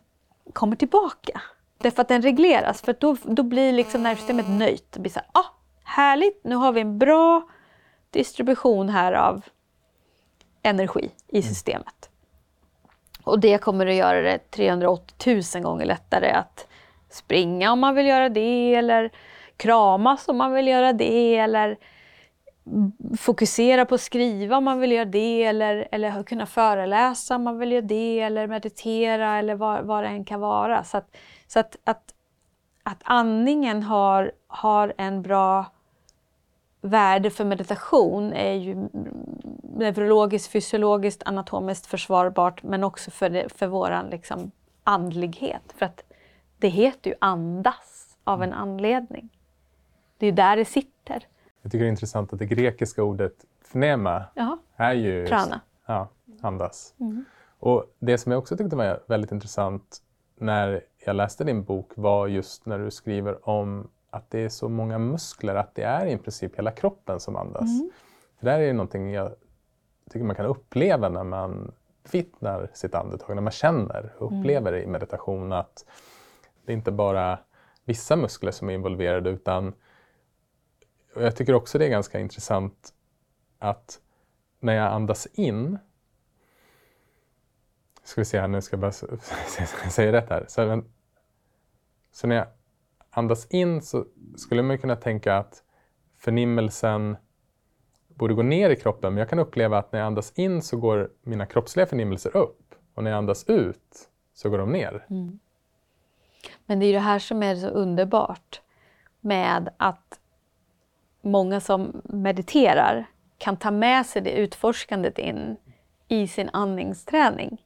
kommer tillbaka. Därför att den regleras, för då, då blir liksom nervsystemet nöjt. Det blir så här, ah, härligt, nu har vi en bra distribution här av energi i mm. systemet. Och det kommer att göra det 380 000 gånger lättare att springa om man vill göra det, eller kramas om man vill göra det, eller fokusera på att skriva om man vill göra det eller, eller kunna föreläsa om man vill göra det eller meditera eller vad, vad det än kan vara. Så att, så att, att, att andningen har, har en bra värde för meditation är ju neurologiskt, fysiologiskt, anatomiskt försvarbart men också för, det, för våran liksom andlighet. För att det heter ju andas av en anledning. Det är där det sitter. Jag tycker det är intressant att det grekiska ordet fnema Jaha. är ju... Prana. Ja, andas. Mm. Och det som jag också tyckte var väldigt intressant när jag läste din bok var just när du skriver om att det är så många muskler, att det är i princip hela kroppen som andas. Mm. Det där är ju någonting jag tycker man kan uppleva när man vittnar sitt andetag, när man känner och Mm. upplever det i meditation att det är inte bara vissa muskler som är involverade utan och jag tycker också det är ganska intressant att när jag andas in ska vi se här, nu ska jag bara s- se så jag säger rätt här. Så, men, så när jag andas in så skulle man kunna tänka att förnimmelsen borde gå ner i kroppen, men jag kan uppleva att när jag andas in så går mina kroppsliga förnimmelser upp och när jag andas ut så går de ner. Mm. Men det är ju det här som är så underbart med att många som mediterar kan ta med sig det utforskandet in i sin andningsträning.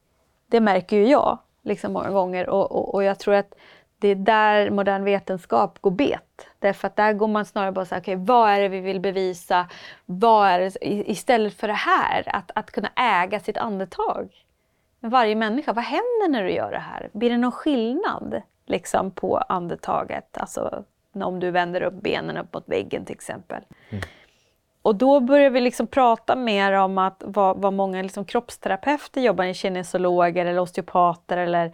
Det märker ju jag liksom många gånger och, och, och jag tror att det är där modern vetenskap går bet. Därför att där går man snarare bara så här, okej, vad är det vi vill bevisa? Vad är det, istället för det här, att, att kunna äga sitt andetag. Varje människa, vad händer när du gör det här? Blir det någon skillnad liksom, på andetaget? Alltså om du vänder upp benen upp mot väggen till exempel. Och då börjar vi liksom prata mer om att vad, vad många liksom kroppsterapeuter jobbar med, kinesiologer eller osteopater eller,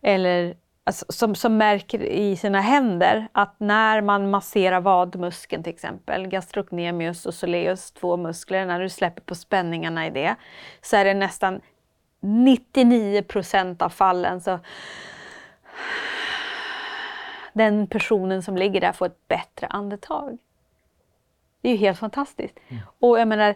eller alltså, som, som märker i sina händer att när man masserar vadmuskeln till exempel, gastrocnemius och soleus, två muskler, när du släpper på spänningarna i det, så är det nästan 99 procent av fallen så den personen som ligger där får ett bättre andetag. Det är ju helt fantastiskt. Och jag menar,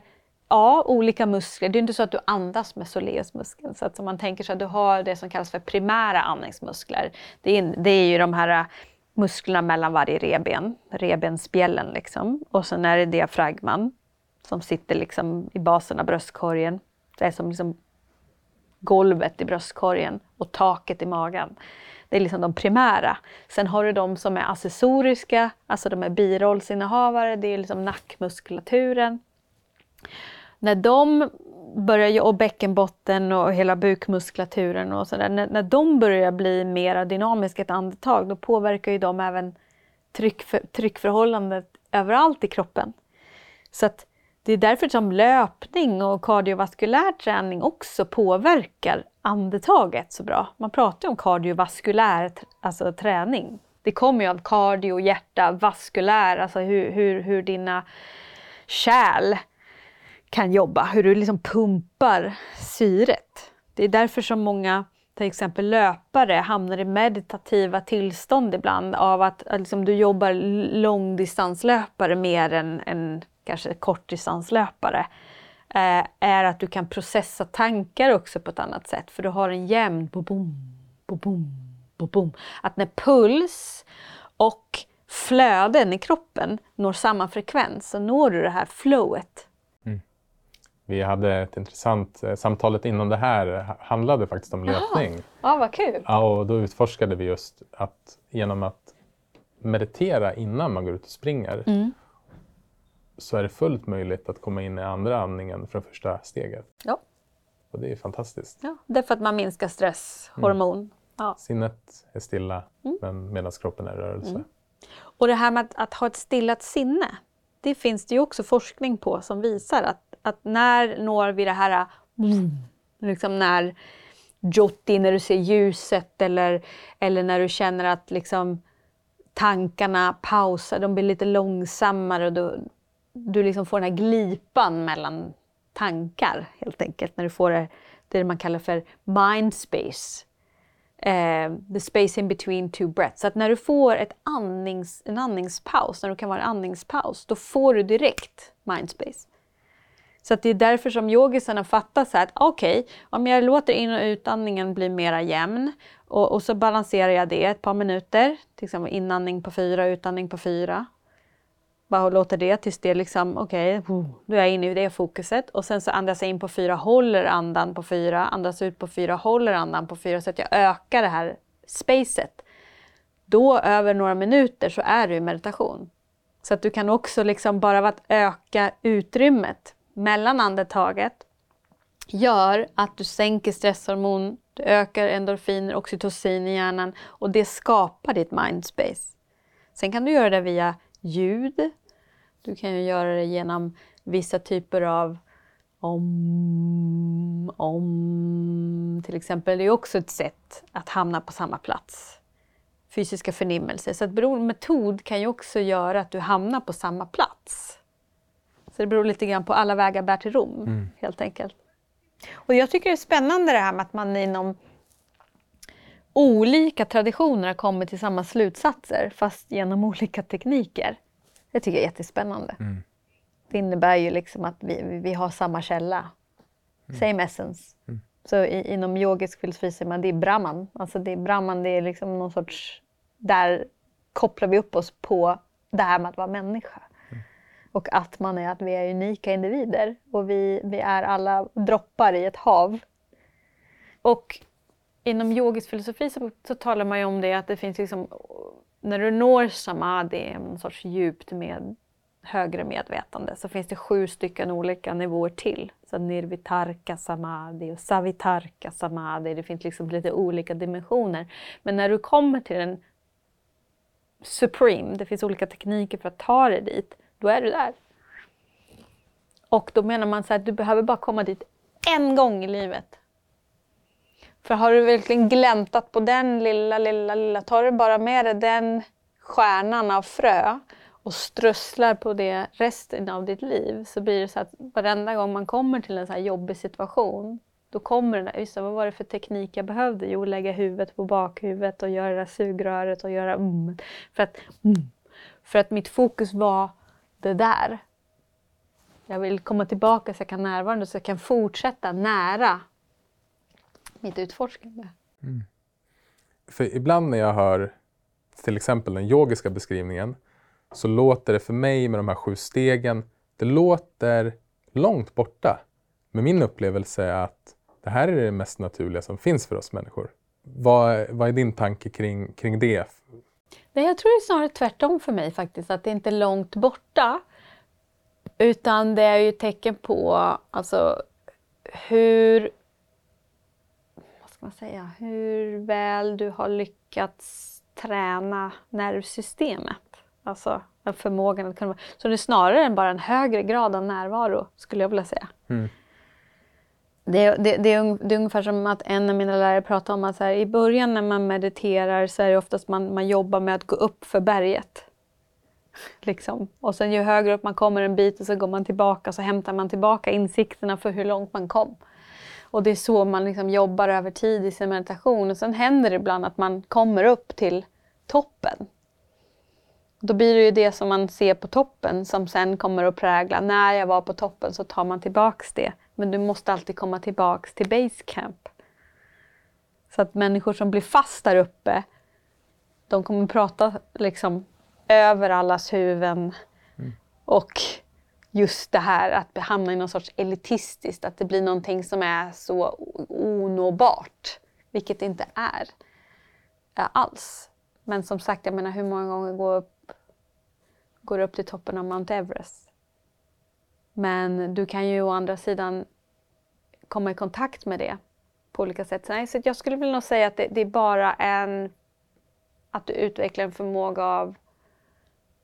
ja, olika muskler. Det är inte så att du andas med soleusmuskeln. Så att om man tänker sig att du har det som kallas för primära andningsmuskler. Det är, det är ju de här äh, musklerna mellan varje reben, rebensbjällen liksom. Och sen är det diafragman som sitter liksom i basen av bröstkorgen. Det är som liksom golvet i bröstkorgen och taket i magen. Det är liksom de primära. Sen har du de som är accessoriska, alltså de är birollsinnehavare, det är liksom nackmuskulaturen. När de börjar, och bäckenbotten och hela bukmuskulaturen och sådär, när, när de börjar bli mer dynamiska ett andetag, då påverkar ju de även tryckför, tryckförhållandet överallt i kroppen. Så att det är därför som löpning och kardiovaskulär träning också påverkar andetaget så bra. Man pratar ju om kardiovaskulär alltså träning. Det kommer ju av kardio, hjärta, vaskulär, alltså hur, hur, hur dina kärl kan jobba, hur du liksom pumpar syret. Det är därför som många till exempel löpare hamnar i meditativa tillstånd ibland av att, att liksom du jobbar långdistanslöpare mer än, än kanske kortdistanslöpare. Eh, är att du kan processa tankar också på ett annat sätt för du har en jämn bo-bom, bo-bom, bo-bom. Att när puls och flöden i kroppen når samma frekvens så når du det här flowet. Vi hade ett intressant, eh, samtalet innan det här ha- handlade faktiskt om löpning. Ja, vad kul! Ja, och då utforskade vi just att genom att meditera innan man går ut och springer Mm. så är det fullt möjligt att komma in i andra andningen från första steget. Ja. Och det är fantastiskt. Ja, det är för att man minskar stresshormon. Ja. Sinnet är stilla Mm. men medan kroppen är i rörelse. Och det här med att, att ha ett stillat sinne, det finns det ju också forskning på som visar att, att när når vi det här, mm, liksom när jotti, när du ser ljuset eller, eller när du känner att liksom tankarna pausar, de blir lite långsammare och du, du liksom får den här glipan mellan tankar helt enkelt. När du får det, det man kallar för mind space. Eh, the space in between two breaths. Så att när du får ett andnings, en andningspaus, när du kan vara en andningspaus, då får du direkt mindspace. Så att det är därför som yogisarna fattar så här att okej, om jag låter in och utandningen bli mera jämn och, och så balanserar jag det ett par minuter, till exempel inandning på fyra, utandning på fyra. Bara låter det tills det liksom, okej, då är jag inne i det fokuset. Och sen så andas jag in på fyra, håller andan på fyra, andas ut på fyra, håller andan på fyra. Så att jag ökar det här spacet. Då över några minuter så är du i meditation. Så att du kan också liksom bara att öka utrymmet mellan andetaget gör att du sänker stresshormon, du ökar endorfiner, oxytocin i hjärnan och det skapar ditt mindspace. Sen kan du göra det via ljud. Du kan ju göra det genom vissa typer av om, om till exempel. Det är också ett sätt att hamna på samma plats. Fysiska förnimmelser. Så att beroende metod kan ju också göra att du hamnar på samma plats. Så det beror lite grann på alla vägar bär till Rom, mm. helt enkelt. Och jag tycker det är spännande det här med att man inom olika traditioner har kommit till samma slutsatser fast genom olika tekniker. Det tycker jag är jättespännande. Mm. Det innebär ju liksom att vi, vi har samma källa. Mm. Same essence. Mm. Så i, inom yogisk filosofi säger man det är brahman. Alltså det är brahman, det är liksom någon sorts... Där kopplar vi upp oss på det här med att vara människa. Mm. Och att man är att vi är unika individer och vi, vi är alla droppar i ett hav. Och inom yogisk filosofi så, så talar man ju om det att det finns liksom, när du når samadhi, en sorts djupt med högre medvetande, så finns det sju stycken olika nivåer till. Så nirvitarka samadhi och savitarka samadhi, det finns liksom lite olika dimensioner. Men när du kommer till en supreme, det finns olika tekniker för att ta dig dit, då är du där. Och då menar man så att du behöver bara komma dit en gång i livet. För har du verkligen gläntat på den lilla, lilla, lilla, tar du bara med dig den stjärnan av frö och strösslar på det resten av ditt liv så blir det så att varenda gång man kommer till en så här jobbig situation då kommer den där, just det, vad var det för teknik jag behövde? Jo, lägga huvudet på bakhuvudet och göra sugröret och göra mm. För att, mm. för att mitt fokus var det där. Jag vill komma tillbaka så jag kan närvara så jag kan fortsätta nära mitt utforskande. Mm. För ibland när jag hör till exempel den yogiska beskrivningen så låter det för mig med de här sju stegen, det låter långt borta. Men min upplevelse är att det här är det mest naturliga som finns för oss människor. Vad, vad är din tanke kring, kring det? Nej, jag tror det är snarare tvärtom för mig faktiskt, att det inte är långt borta. Utan det är ju tecken på alltså, hur, ska man säga, hur väl du har lyckats träna nervsystemet. Alltså förmågan att kunna... Så det är snarare bara en högre grad av närvaro, skulle jag vilja säga. Mm. Det, det, det, är, det är ungefär som att en av mina lärare pratade om att så här, i början när man mediterar så är det oftast man, man jobbar med att gå upp för berget. Liksom. Och sen ju högre upp man kommer en bit och så går man tillbaka så hämtar man tillbaka insikterna för hur långt man kom. Och det är så man liksom jobbar över tid i sin meditation. Och sen händer det ibland att man kommer upp till toppen. Då blir det ju det som man ser på toppen som sen kommer att prägla. När jag var på toppen så tar man tillbaks det. Men du måste alltid komma tillbaks till base camp. Så att människor som blir fast där uppe, de kommer prata liksom över allas huvuden. Mm. Och just det här att hamna i någon sorts elitistiskt, att det blir någonting som är så onåbart. Vilket det inte är eh, alls. Men som sagt, jag menar hur många gånger går upp går upp till toppen av Mount Everest. Men du kan ju å andra sidan komma i kontakt med det på olika sätt. Så jag skulle vilja säga att det, det, är bara en... Att du utvecklar en förmåga av,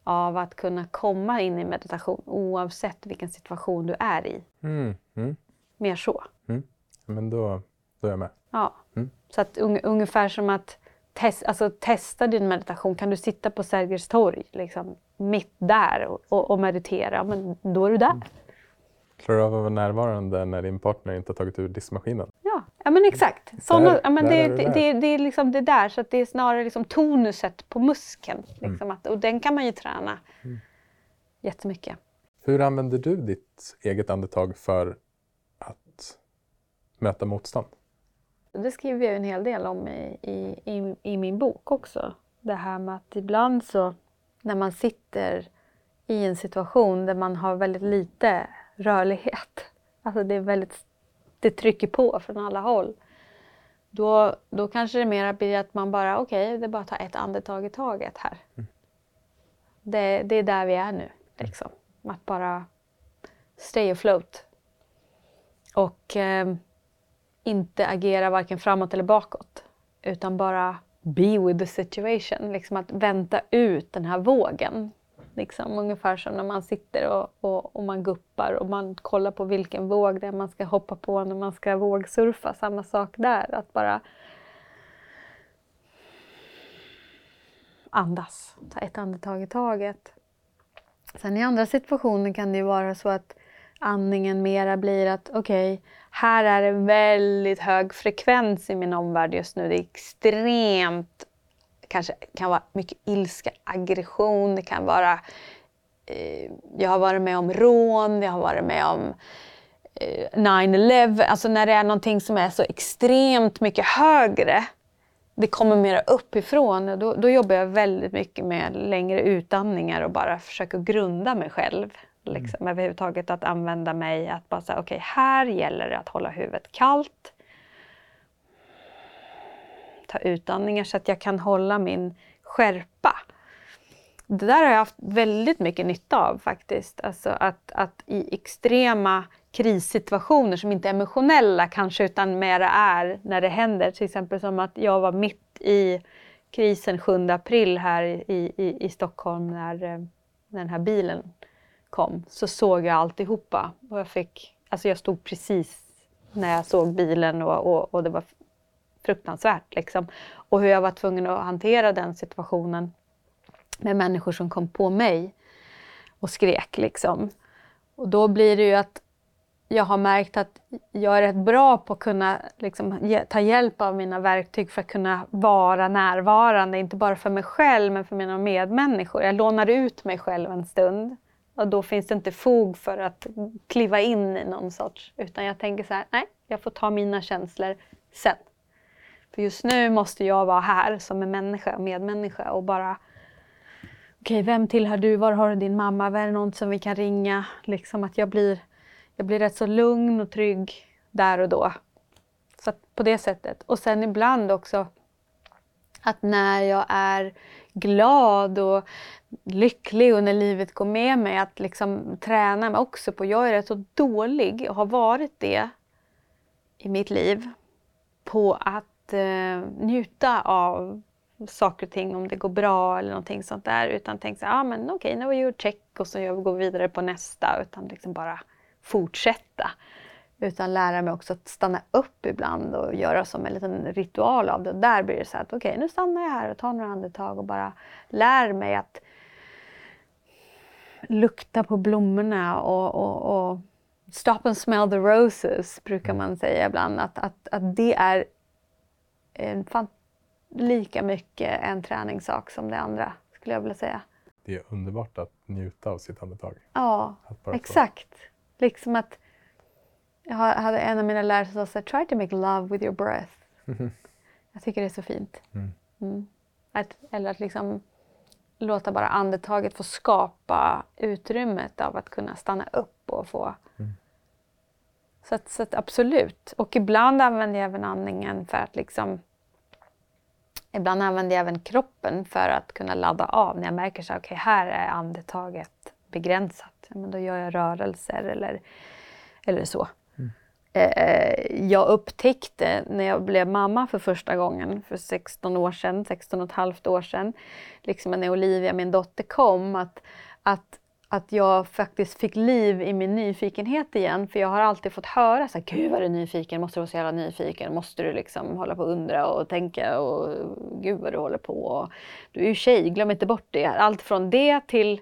av att kunna komma in i meditation oavsett vilken situation du är i. Mm, mm. Mer så. Mm. Men då, då är jag med. Ja. Mm. Så att un, ungefär som att test, alltså, testa din meditation. Kan du sitta på Sergels torg liksom, mitt där och, och, meditera, men då är du där. Mm. Klarar du av att vara närvarande när din partner inte har tagit ur diskmaskinen? Ja, ja men exakt. Såna, där, ja, men det, det, det, det, är liksom det där, så det är snarare liksom tonuset på muskeln. Mm. Liksom mm. att, och den kan man ju träna mm. jättemycket. Hur använder du ditt eget andetag för att möta motstånd? Det skriver jag en hel del om i, i, i, i min bok också. Det här med att ibland så när man sitter i en situation där man har väldigt lite rörlighet. Alltså det är väldigt, det trycker på från alla håll. Då, då kanske det mer blir att man bara, okej, okay, det är bara att ta ett andetag i taget här. Mm. Det, det är där vi är nu. Liksom. Att bara stay afloat. Och eh, inte agera varken framåt eller bakåt. Utan bara be with the situation. Liksom att vänta ut den här vågen. Liksom, ungefär som när man sitter och, och, och, man guppar och man kollar på vilken våg det är man ska hoppa på när man ska vågsurfa. Samma sak där. Att bara andas. Ta ett andetag i taget. Sen i andra situationer kan det ju vara så att andningen mera blir att okej, okay, här är det väldigt hög frekvens i min omvärld just nu. Det är extremt, kanske kan vara mycket ilska, aggression, det kan vara eh, jag har varit med om rån, jag har varit med om eh, 9-11, alltså när det är någonting som är så extremt mycket högre det kommer mera uppifrån. Då, då jobbar jag väldigt mycket med längre utandningar och bara försöka grunda mig själv. Liksom, mm. Överhuvudtaget att använda mig, att bara säga okej, okay, här gäller det att hålla huvudet kallt. Ta utandningar så att jag kan hålla min skärpa. Det där har jag haft väldigt mycket nytta av faktiskt. Alltså att, att i extrema krissituationer som inte är emotionella kanske utan mera är när det händer. Till exempel som att jag var mitt i krisen 7 april här i, i, i Stockholm när, eh, när den här bilen kom. Så såg jag alltihopa och jag fick, alltså jag stod precis när jag såg bilen och, och, och det var fruktansvärt liksom. Och hur jag var tvungen att hantera den situationen med människor som kom på mig och skrek liksom. Och då blir det ju att jag har märkt att jag är rätt bra på att kunna liksom, ta hjälp av mina verktyg för att kunna vara närvarande, inte bara för mig själv men för mina medmänniskor. Jag lånar ut mig själv en stund och då finns det inte fog för att kliva in i någon sorts, utan jag tänker så här, nej, jag får ta mina känslor sen. För just nu måste jag vara här som en människa, medmänniska och bara Okej, okay, vem tillhör du? Var har du din mamma? Var är det någon som vi kan ringa? Liksom att jag blir jag blir rätt så lugn och trygg där och då. Så på det sättet. Och sen ibland också att när jag är glad och lycklig och när livet går med mig att liksom träna mig också på, jag är rätt så dålig och har varit det i mitt liv, på att eh, njuta av saker och ting om det går bra eller någonting sånt där utan tänka så ja ah, men okej, okay, nu har vi gjort check och så går vi vidare på nästa utan liksom bara fortsätta. Utan lära mig också att stanna upp ibland och göra som en liten ritual av det. Och där blir det så att okej, okay, nu stannar jag här och tar några andetag och bara lär mig att lukta på blommorna och, och, och stop and smell the roses brukar man säga ibland. Att, att, att det är en fan, lika mycket en träningssak som det andra skulle jag vilja säga. Det är underbart att njuta av sitt andetag. Ja, exakt. Liksom att jag hade en av mina lärare som sa try to make love with your breath. Jag tycker det är så fint. Mm. Mm. Att, eller att liksom låta bara andetaget få skapa utrymmet av att kunna stanna upp och få... Mm. Så, att, så att absolut. Och ibland använder jag även andningen för att liksom... Ibland använder jag även kroppen för att kunna ladda av. När jag märker att okay, här är andetaget begränsat men då gör jag rörelser eller, eller så. Mm. Eh, jag upptäckte när jag blev mamma för första gången för 16 år sedan, 16 och ett halvt år sedan, liksom när Olivia, min dotter, kom, att, att att jag faktiskt fick liv i min nyfikenhet igen. För jag har alltid fått höra så här, gud vad du är nyfiken, måste du vara så jävla nyfiken, måste du liksom hålla på och undra och tänka och gud vad du håller på. Och, du är ju tjej, glöm inte bort det. Allt från det till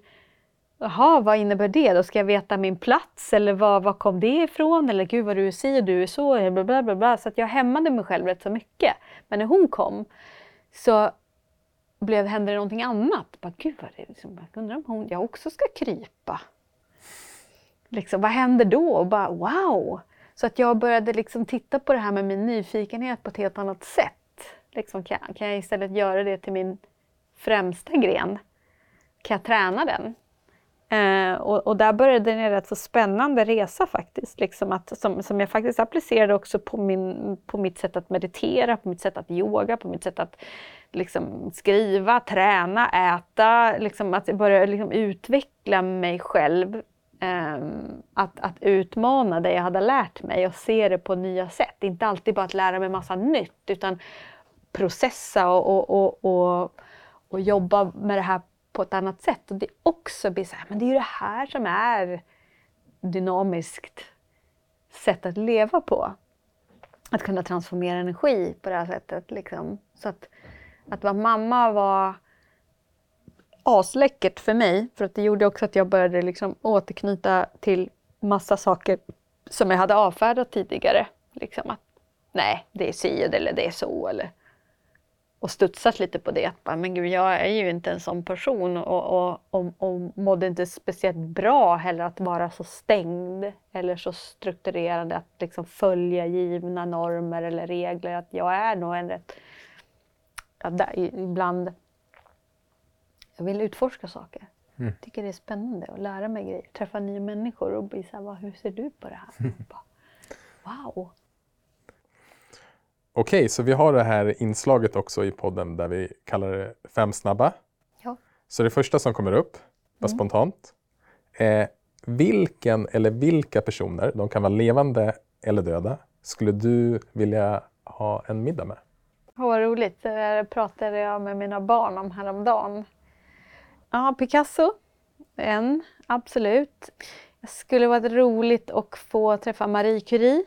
Jaha, vad innebär det? Då ska jag veta min plats eller var, var kom det ifrån? Eller gud vad du säger, du är så, bla, bla, bla, bla. Så att jag hämmade mig själv rätt så mycket. Men när hon kom så blev, hände det någonting annat. Bara, gud vad det liksom, jag undrar om hon, jag också ska krypa. Liksom, vad händer då? Och bara, wow! Så att jag började liksom titta på det här med min nyfikenhet på ett helt annat sätt. Liksom, kan, kan jag istället göra det till min främsta gren? Kan jag träna den? Eh, och, och, där började en rätt så spännande resa faktiskt, liksom att, som, som jag faktiskt applicerade också på, min, på mitt sätt att meditera, på mitt sätt att yoga, på mitt sätt att liksom, skriva, träna, äta, liksom, att börja liksom, utveckla mig själv. Eh, att, att utmana det jag hade lärt mig och se det på nya sätt. Inte alltid bara att lära mig massa nytt utan processa och, och, och, och, och jobba med det här på ett annat sätt. Och det också blir så här, men det är ju det här som är dynamiskt sätt att leva på. Att kunna transformera energi på det här sättet. Liksom. Så att, att vara mamma var asläckert för mig. För att det gjorde också att jag började liksom återknyta till massa saker som jag hade avfärdat tidigare. Liksom att nej, det är si eller det är så. Eller och studsat lite på det. Att bara, men gud, jag är ju inte en sån person och, och, och, och mådde inte speciellt bra heller att vara så stängd eller så strukturerad att liksom följa givna normer eller regler. Att jag är nog en rätt... Ja, där, ibland... Jag vill utforska saker. Mm. tycker det är spännande att lära mig grejer. Träffa nya människor och bli så här, hur ser du på det här? Bara, wow! Okej, så vi har det här inslaget också i podden där vi kallar det fem snabba. Ja. Så det första som kommer upp, bara mm. spontant, är vilken eller vilka personer, de kan vara levande eller döda, skulle du vilja ha en middag med? Oh, vad roligt, det pratade jag med mina barn om häromdagen. Ja, Picasso, en, absolut. Det skulle varit roligt att få träffa Marie Curie eh,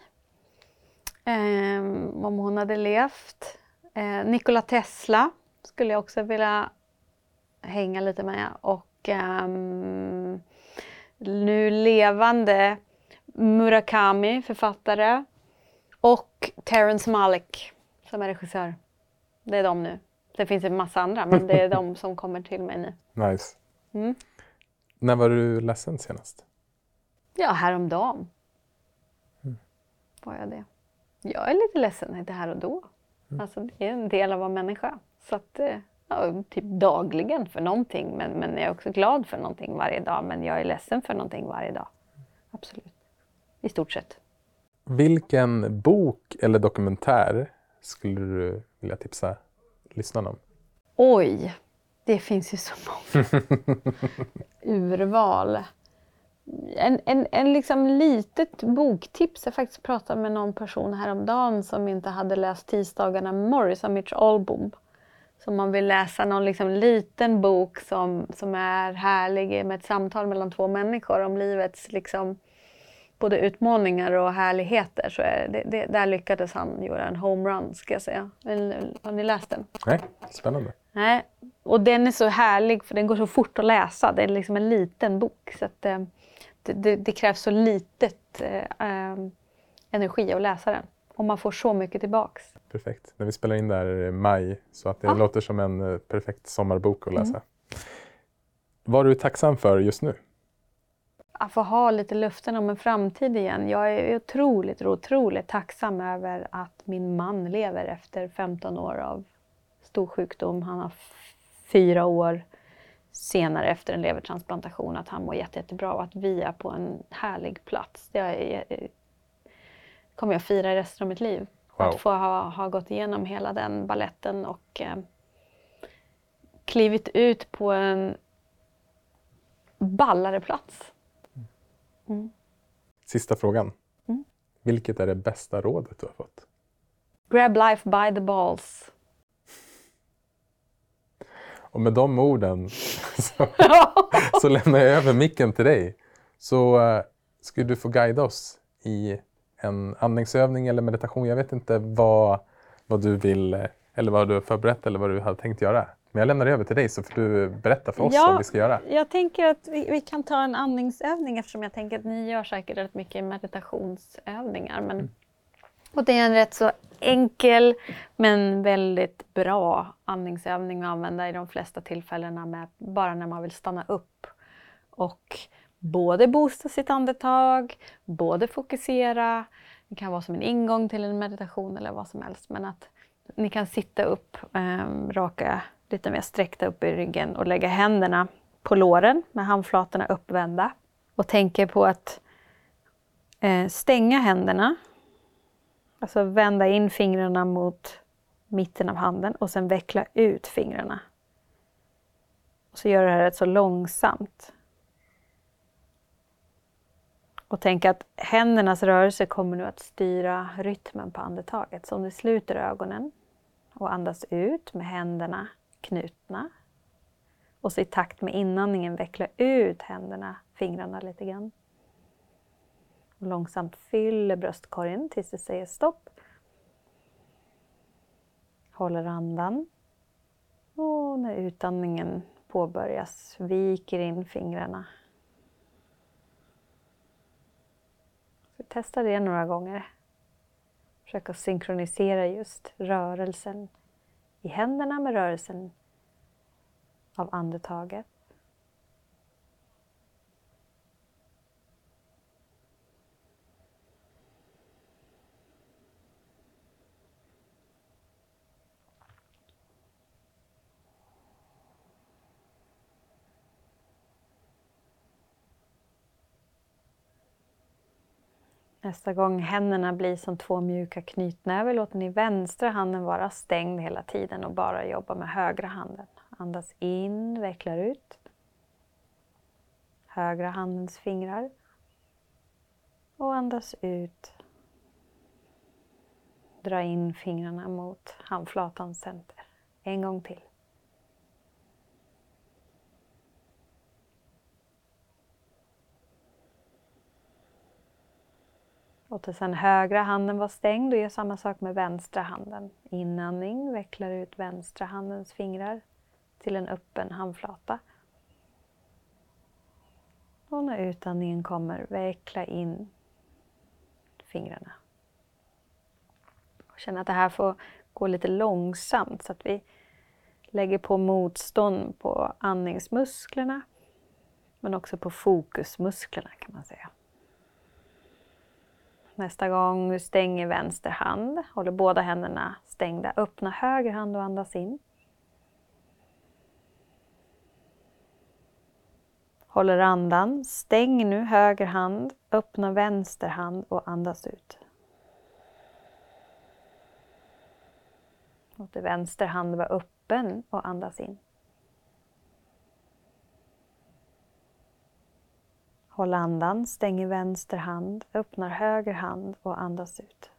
om hon hade levt. Eh, Nikola Tesla skulle jag också vilja hänga lite med och eh, nu levande Murakami, författare och Terrence Malick som är regissör. Det är de nu. Det finns en massa andra men det är de som kommer till mig nu. Nice. Mm. När var du ledsen senast? Ja, häromdagen mm. var jag det jag är lite ledsen inte här och då. Mm. Alltså, det är en del av att vara människa. Så att, eh, ja, typ dagligen för någonting. Men, men jag är också glad för någonting varje dag. Men jag är ledsen för någonting varje dag. Absolut. I stort sett. Vilken bok eller dokumentär skulle du vilja tipsa lyssnarna om? Oj, det finns ju så många urval en, en, en liksom litet boktips. Jag faktiskt pratade med någon person häromdagen som inte hade läst Tisdagarna med Morris av Mitch Albom. Så om man vill läsa någon liksom liten bok som, som är härlig med ett samtal mellan två människor om livets liksom både utmaningar och härligheter så är det, det, där lyckades han göra en homerun ska jag säga. Har ni läst den? Nej, spännande. Nej, och den är så härlig för den går så fort att läsa. Det är liksom en liten bok. Så att, eh, det, det, krävs så litet eh, energi att läsa den. Och man får så mycket tillbaks. Perfekt. När vi spelar in där i maj så att det ja. låter som en eh, perfekt sommarbok att läsa. Mm. Vad är du tacksam för just nu? Att få ha lite luften om en framtid igen. Jag är otroligt, otroligt tacksam över att min man lever efter 15 år av stor sjukdom. Han har fyra år senare efter en levertransplantation att han mår jätte, jättebra och att vi är på en härlig plats. Det är, kommer jag fira resten av mitt liv. Wow. Att få ha, ha gått igenom hela den balletten och eh, klivit ut på en ballare plats. Mm. Sista frågan. Mm. Vilket är det bästa rådet du har fått? Grab life by the balls. Och med de orden så, så lämnar jag över micken till dig. Så uh, skulle du få guida oss i en andningsövning eller meditation. Jag vet inte vad, vad du vill eh, eller vad du har förberett eller vad du har tänkt göra. Men jag lämnar över till dig så får du berätta för oss ja, vad vi ska göra. Jag tänker att vi, vi, kan ta en andningsövning eftersom jag tänker att ni gör säkert rätt mycket meditationsövningar. Men mm. Och det är en rätt så enkel men väldigt bra andningsövning att använda i de flesta tillfällena med bara när man vill stanna upp och både boosta sitt andetag, både fokusera. Det kan vara som en ingång till en meditation eller vad som helst. Men att ni kan sitta upp, eh, raka, lite mer sträckta upp i ryggen och lägga händerna på låren med handflatorna uppvända och tänker på att eh, stänga händerna. Alltså vända in fingrarna mot mitten av handen och sen veckla ut fingrarna. Och så gör det här rätt så långsamt. Och tänk att händernas rörelse kommer nu att styra rytmen på andetaget. Så om du sluter ögonen och andas ut med händerna knutna. Och så i takt med inandningen veckla ut händerna, fingrarna lite grann. Och långsamt fyller bröstkorgen tills du säger stopp. Håller andan. Och när utandningen påbörjas viker in fingrarna. Så testa det några gånger. Försök att synkronisera just rörelsen i händerna med rörelsen av andetaget. Nästa gång händerna blir som två mjuka knytnävar låter ni vänstra handen vara stängd hela tiden och bara jobba med högra handen. Andas in, vecklar ut. Högra handens fingrar. Och andas ut. Dra in fingrarna mot handflatans center. En gång till. Låt sen högra handen vara stängd och gör samma sak med vänstra handen. Inandning, vecklar ut vänstra handens fingrar till en öppen handflata. Och när utandningen kommer, veckla in fingrarna. Känn att det här får gå lite långsamt så att vi lägger på motstånd på andningsmusklerna men också på fokusmusklerna kan man säga. Nästa gång du stänger vänster hand, håller båda händerna stängda. Öppna höger hand och andas in. Håller andan. Stäng nu höger hand, öppna vänster hand och andas ut. Låt vänster hand vara öppen och andas in. Håll andan, stänger vänster hand, öppnar höger hand och andas ut.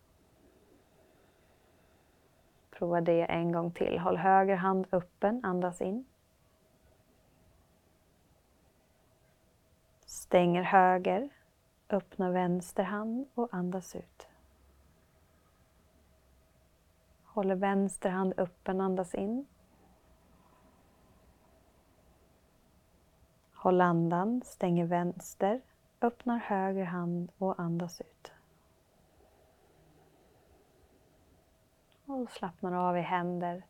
Prova det en gång till. Håll höger hand öppen, andas in. Stänger höger, öppnar vänster hand och andas ut. Håller vänster hand öppen, andas in. Håll andan, stänger vänster, öppnar höger hand och andas ut. Och slappnar av i händer,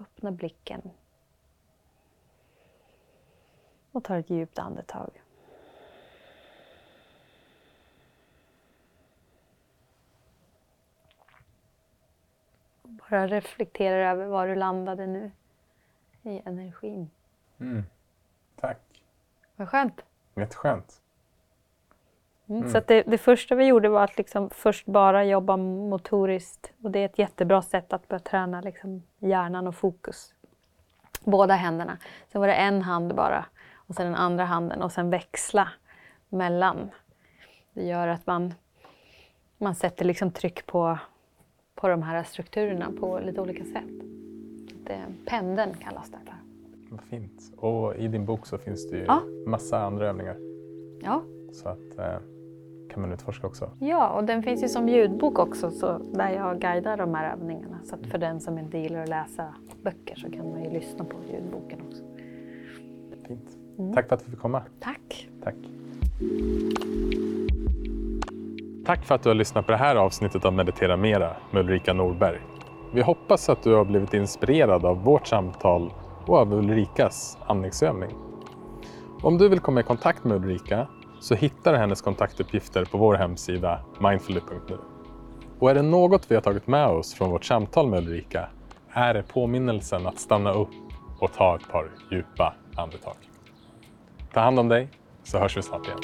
öppnar blicken. Och tar ett djupt andetag. Bara reflektera över var du landade nu i energin. Mm. Tack. Vad skönt. Jätteskönt. Mm. Mm. Så det, det, första vi gjorde var att liksom först bara jobba motoriskt. Och det är ett jättebra sätt att börja träna liksom hjärnan och fokus. Båda händerna. Sen var det en hand bara och sen den andra handen och sen växla mellan. Det gör att man, man sätter liksom tryck på, på de här strukturerna på lite olika sätt. Det, pendeln kallas det för. Vad fint. Och i din bok så finns det ju ja. massa andra övningar. Ja. Så att eh, kan man utforska också. Ja, och den finns ju som ljudbok också så där jag guidar de här övningarna. Så att för den som inte gillar att läsa böcker så kan man ju lyssna på ljudboken också. Fint. Mm. Tack för att du fick komma. Tack. Tack. Tack för att du har lyssnat på det här avsnittet av Meditera Mera med Ulrika Norberg. Vi hoppas att du har blivit inspirerad av vårt samtal och av Ulrikas andningsövning. Om du vill komma i kontakt med Ulrika så hittar du hennes kontaktuppgifter på vår hemsida mindfully.nu. Och är det något vi har tagit med oss från vårt samtal med Ulrika är det påminnelsen att stanna upp och ta ett par djupa andetag. Ta hand om dig, så hörs vi snart igen.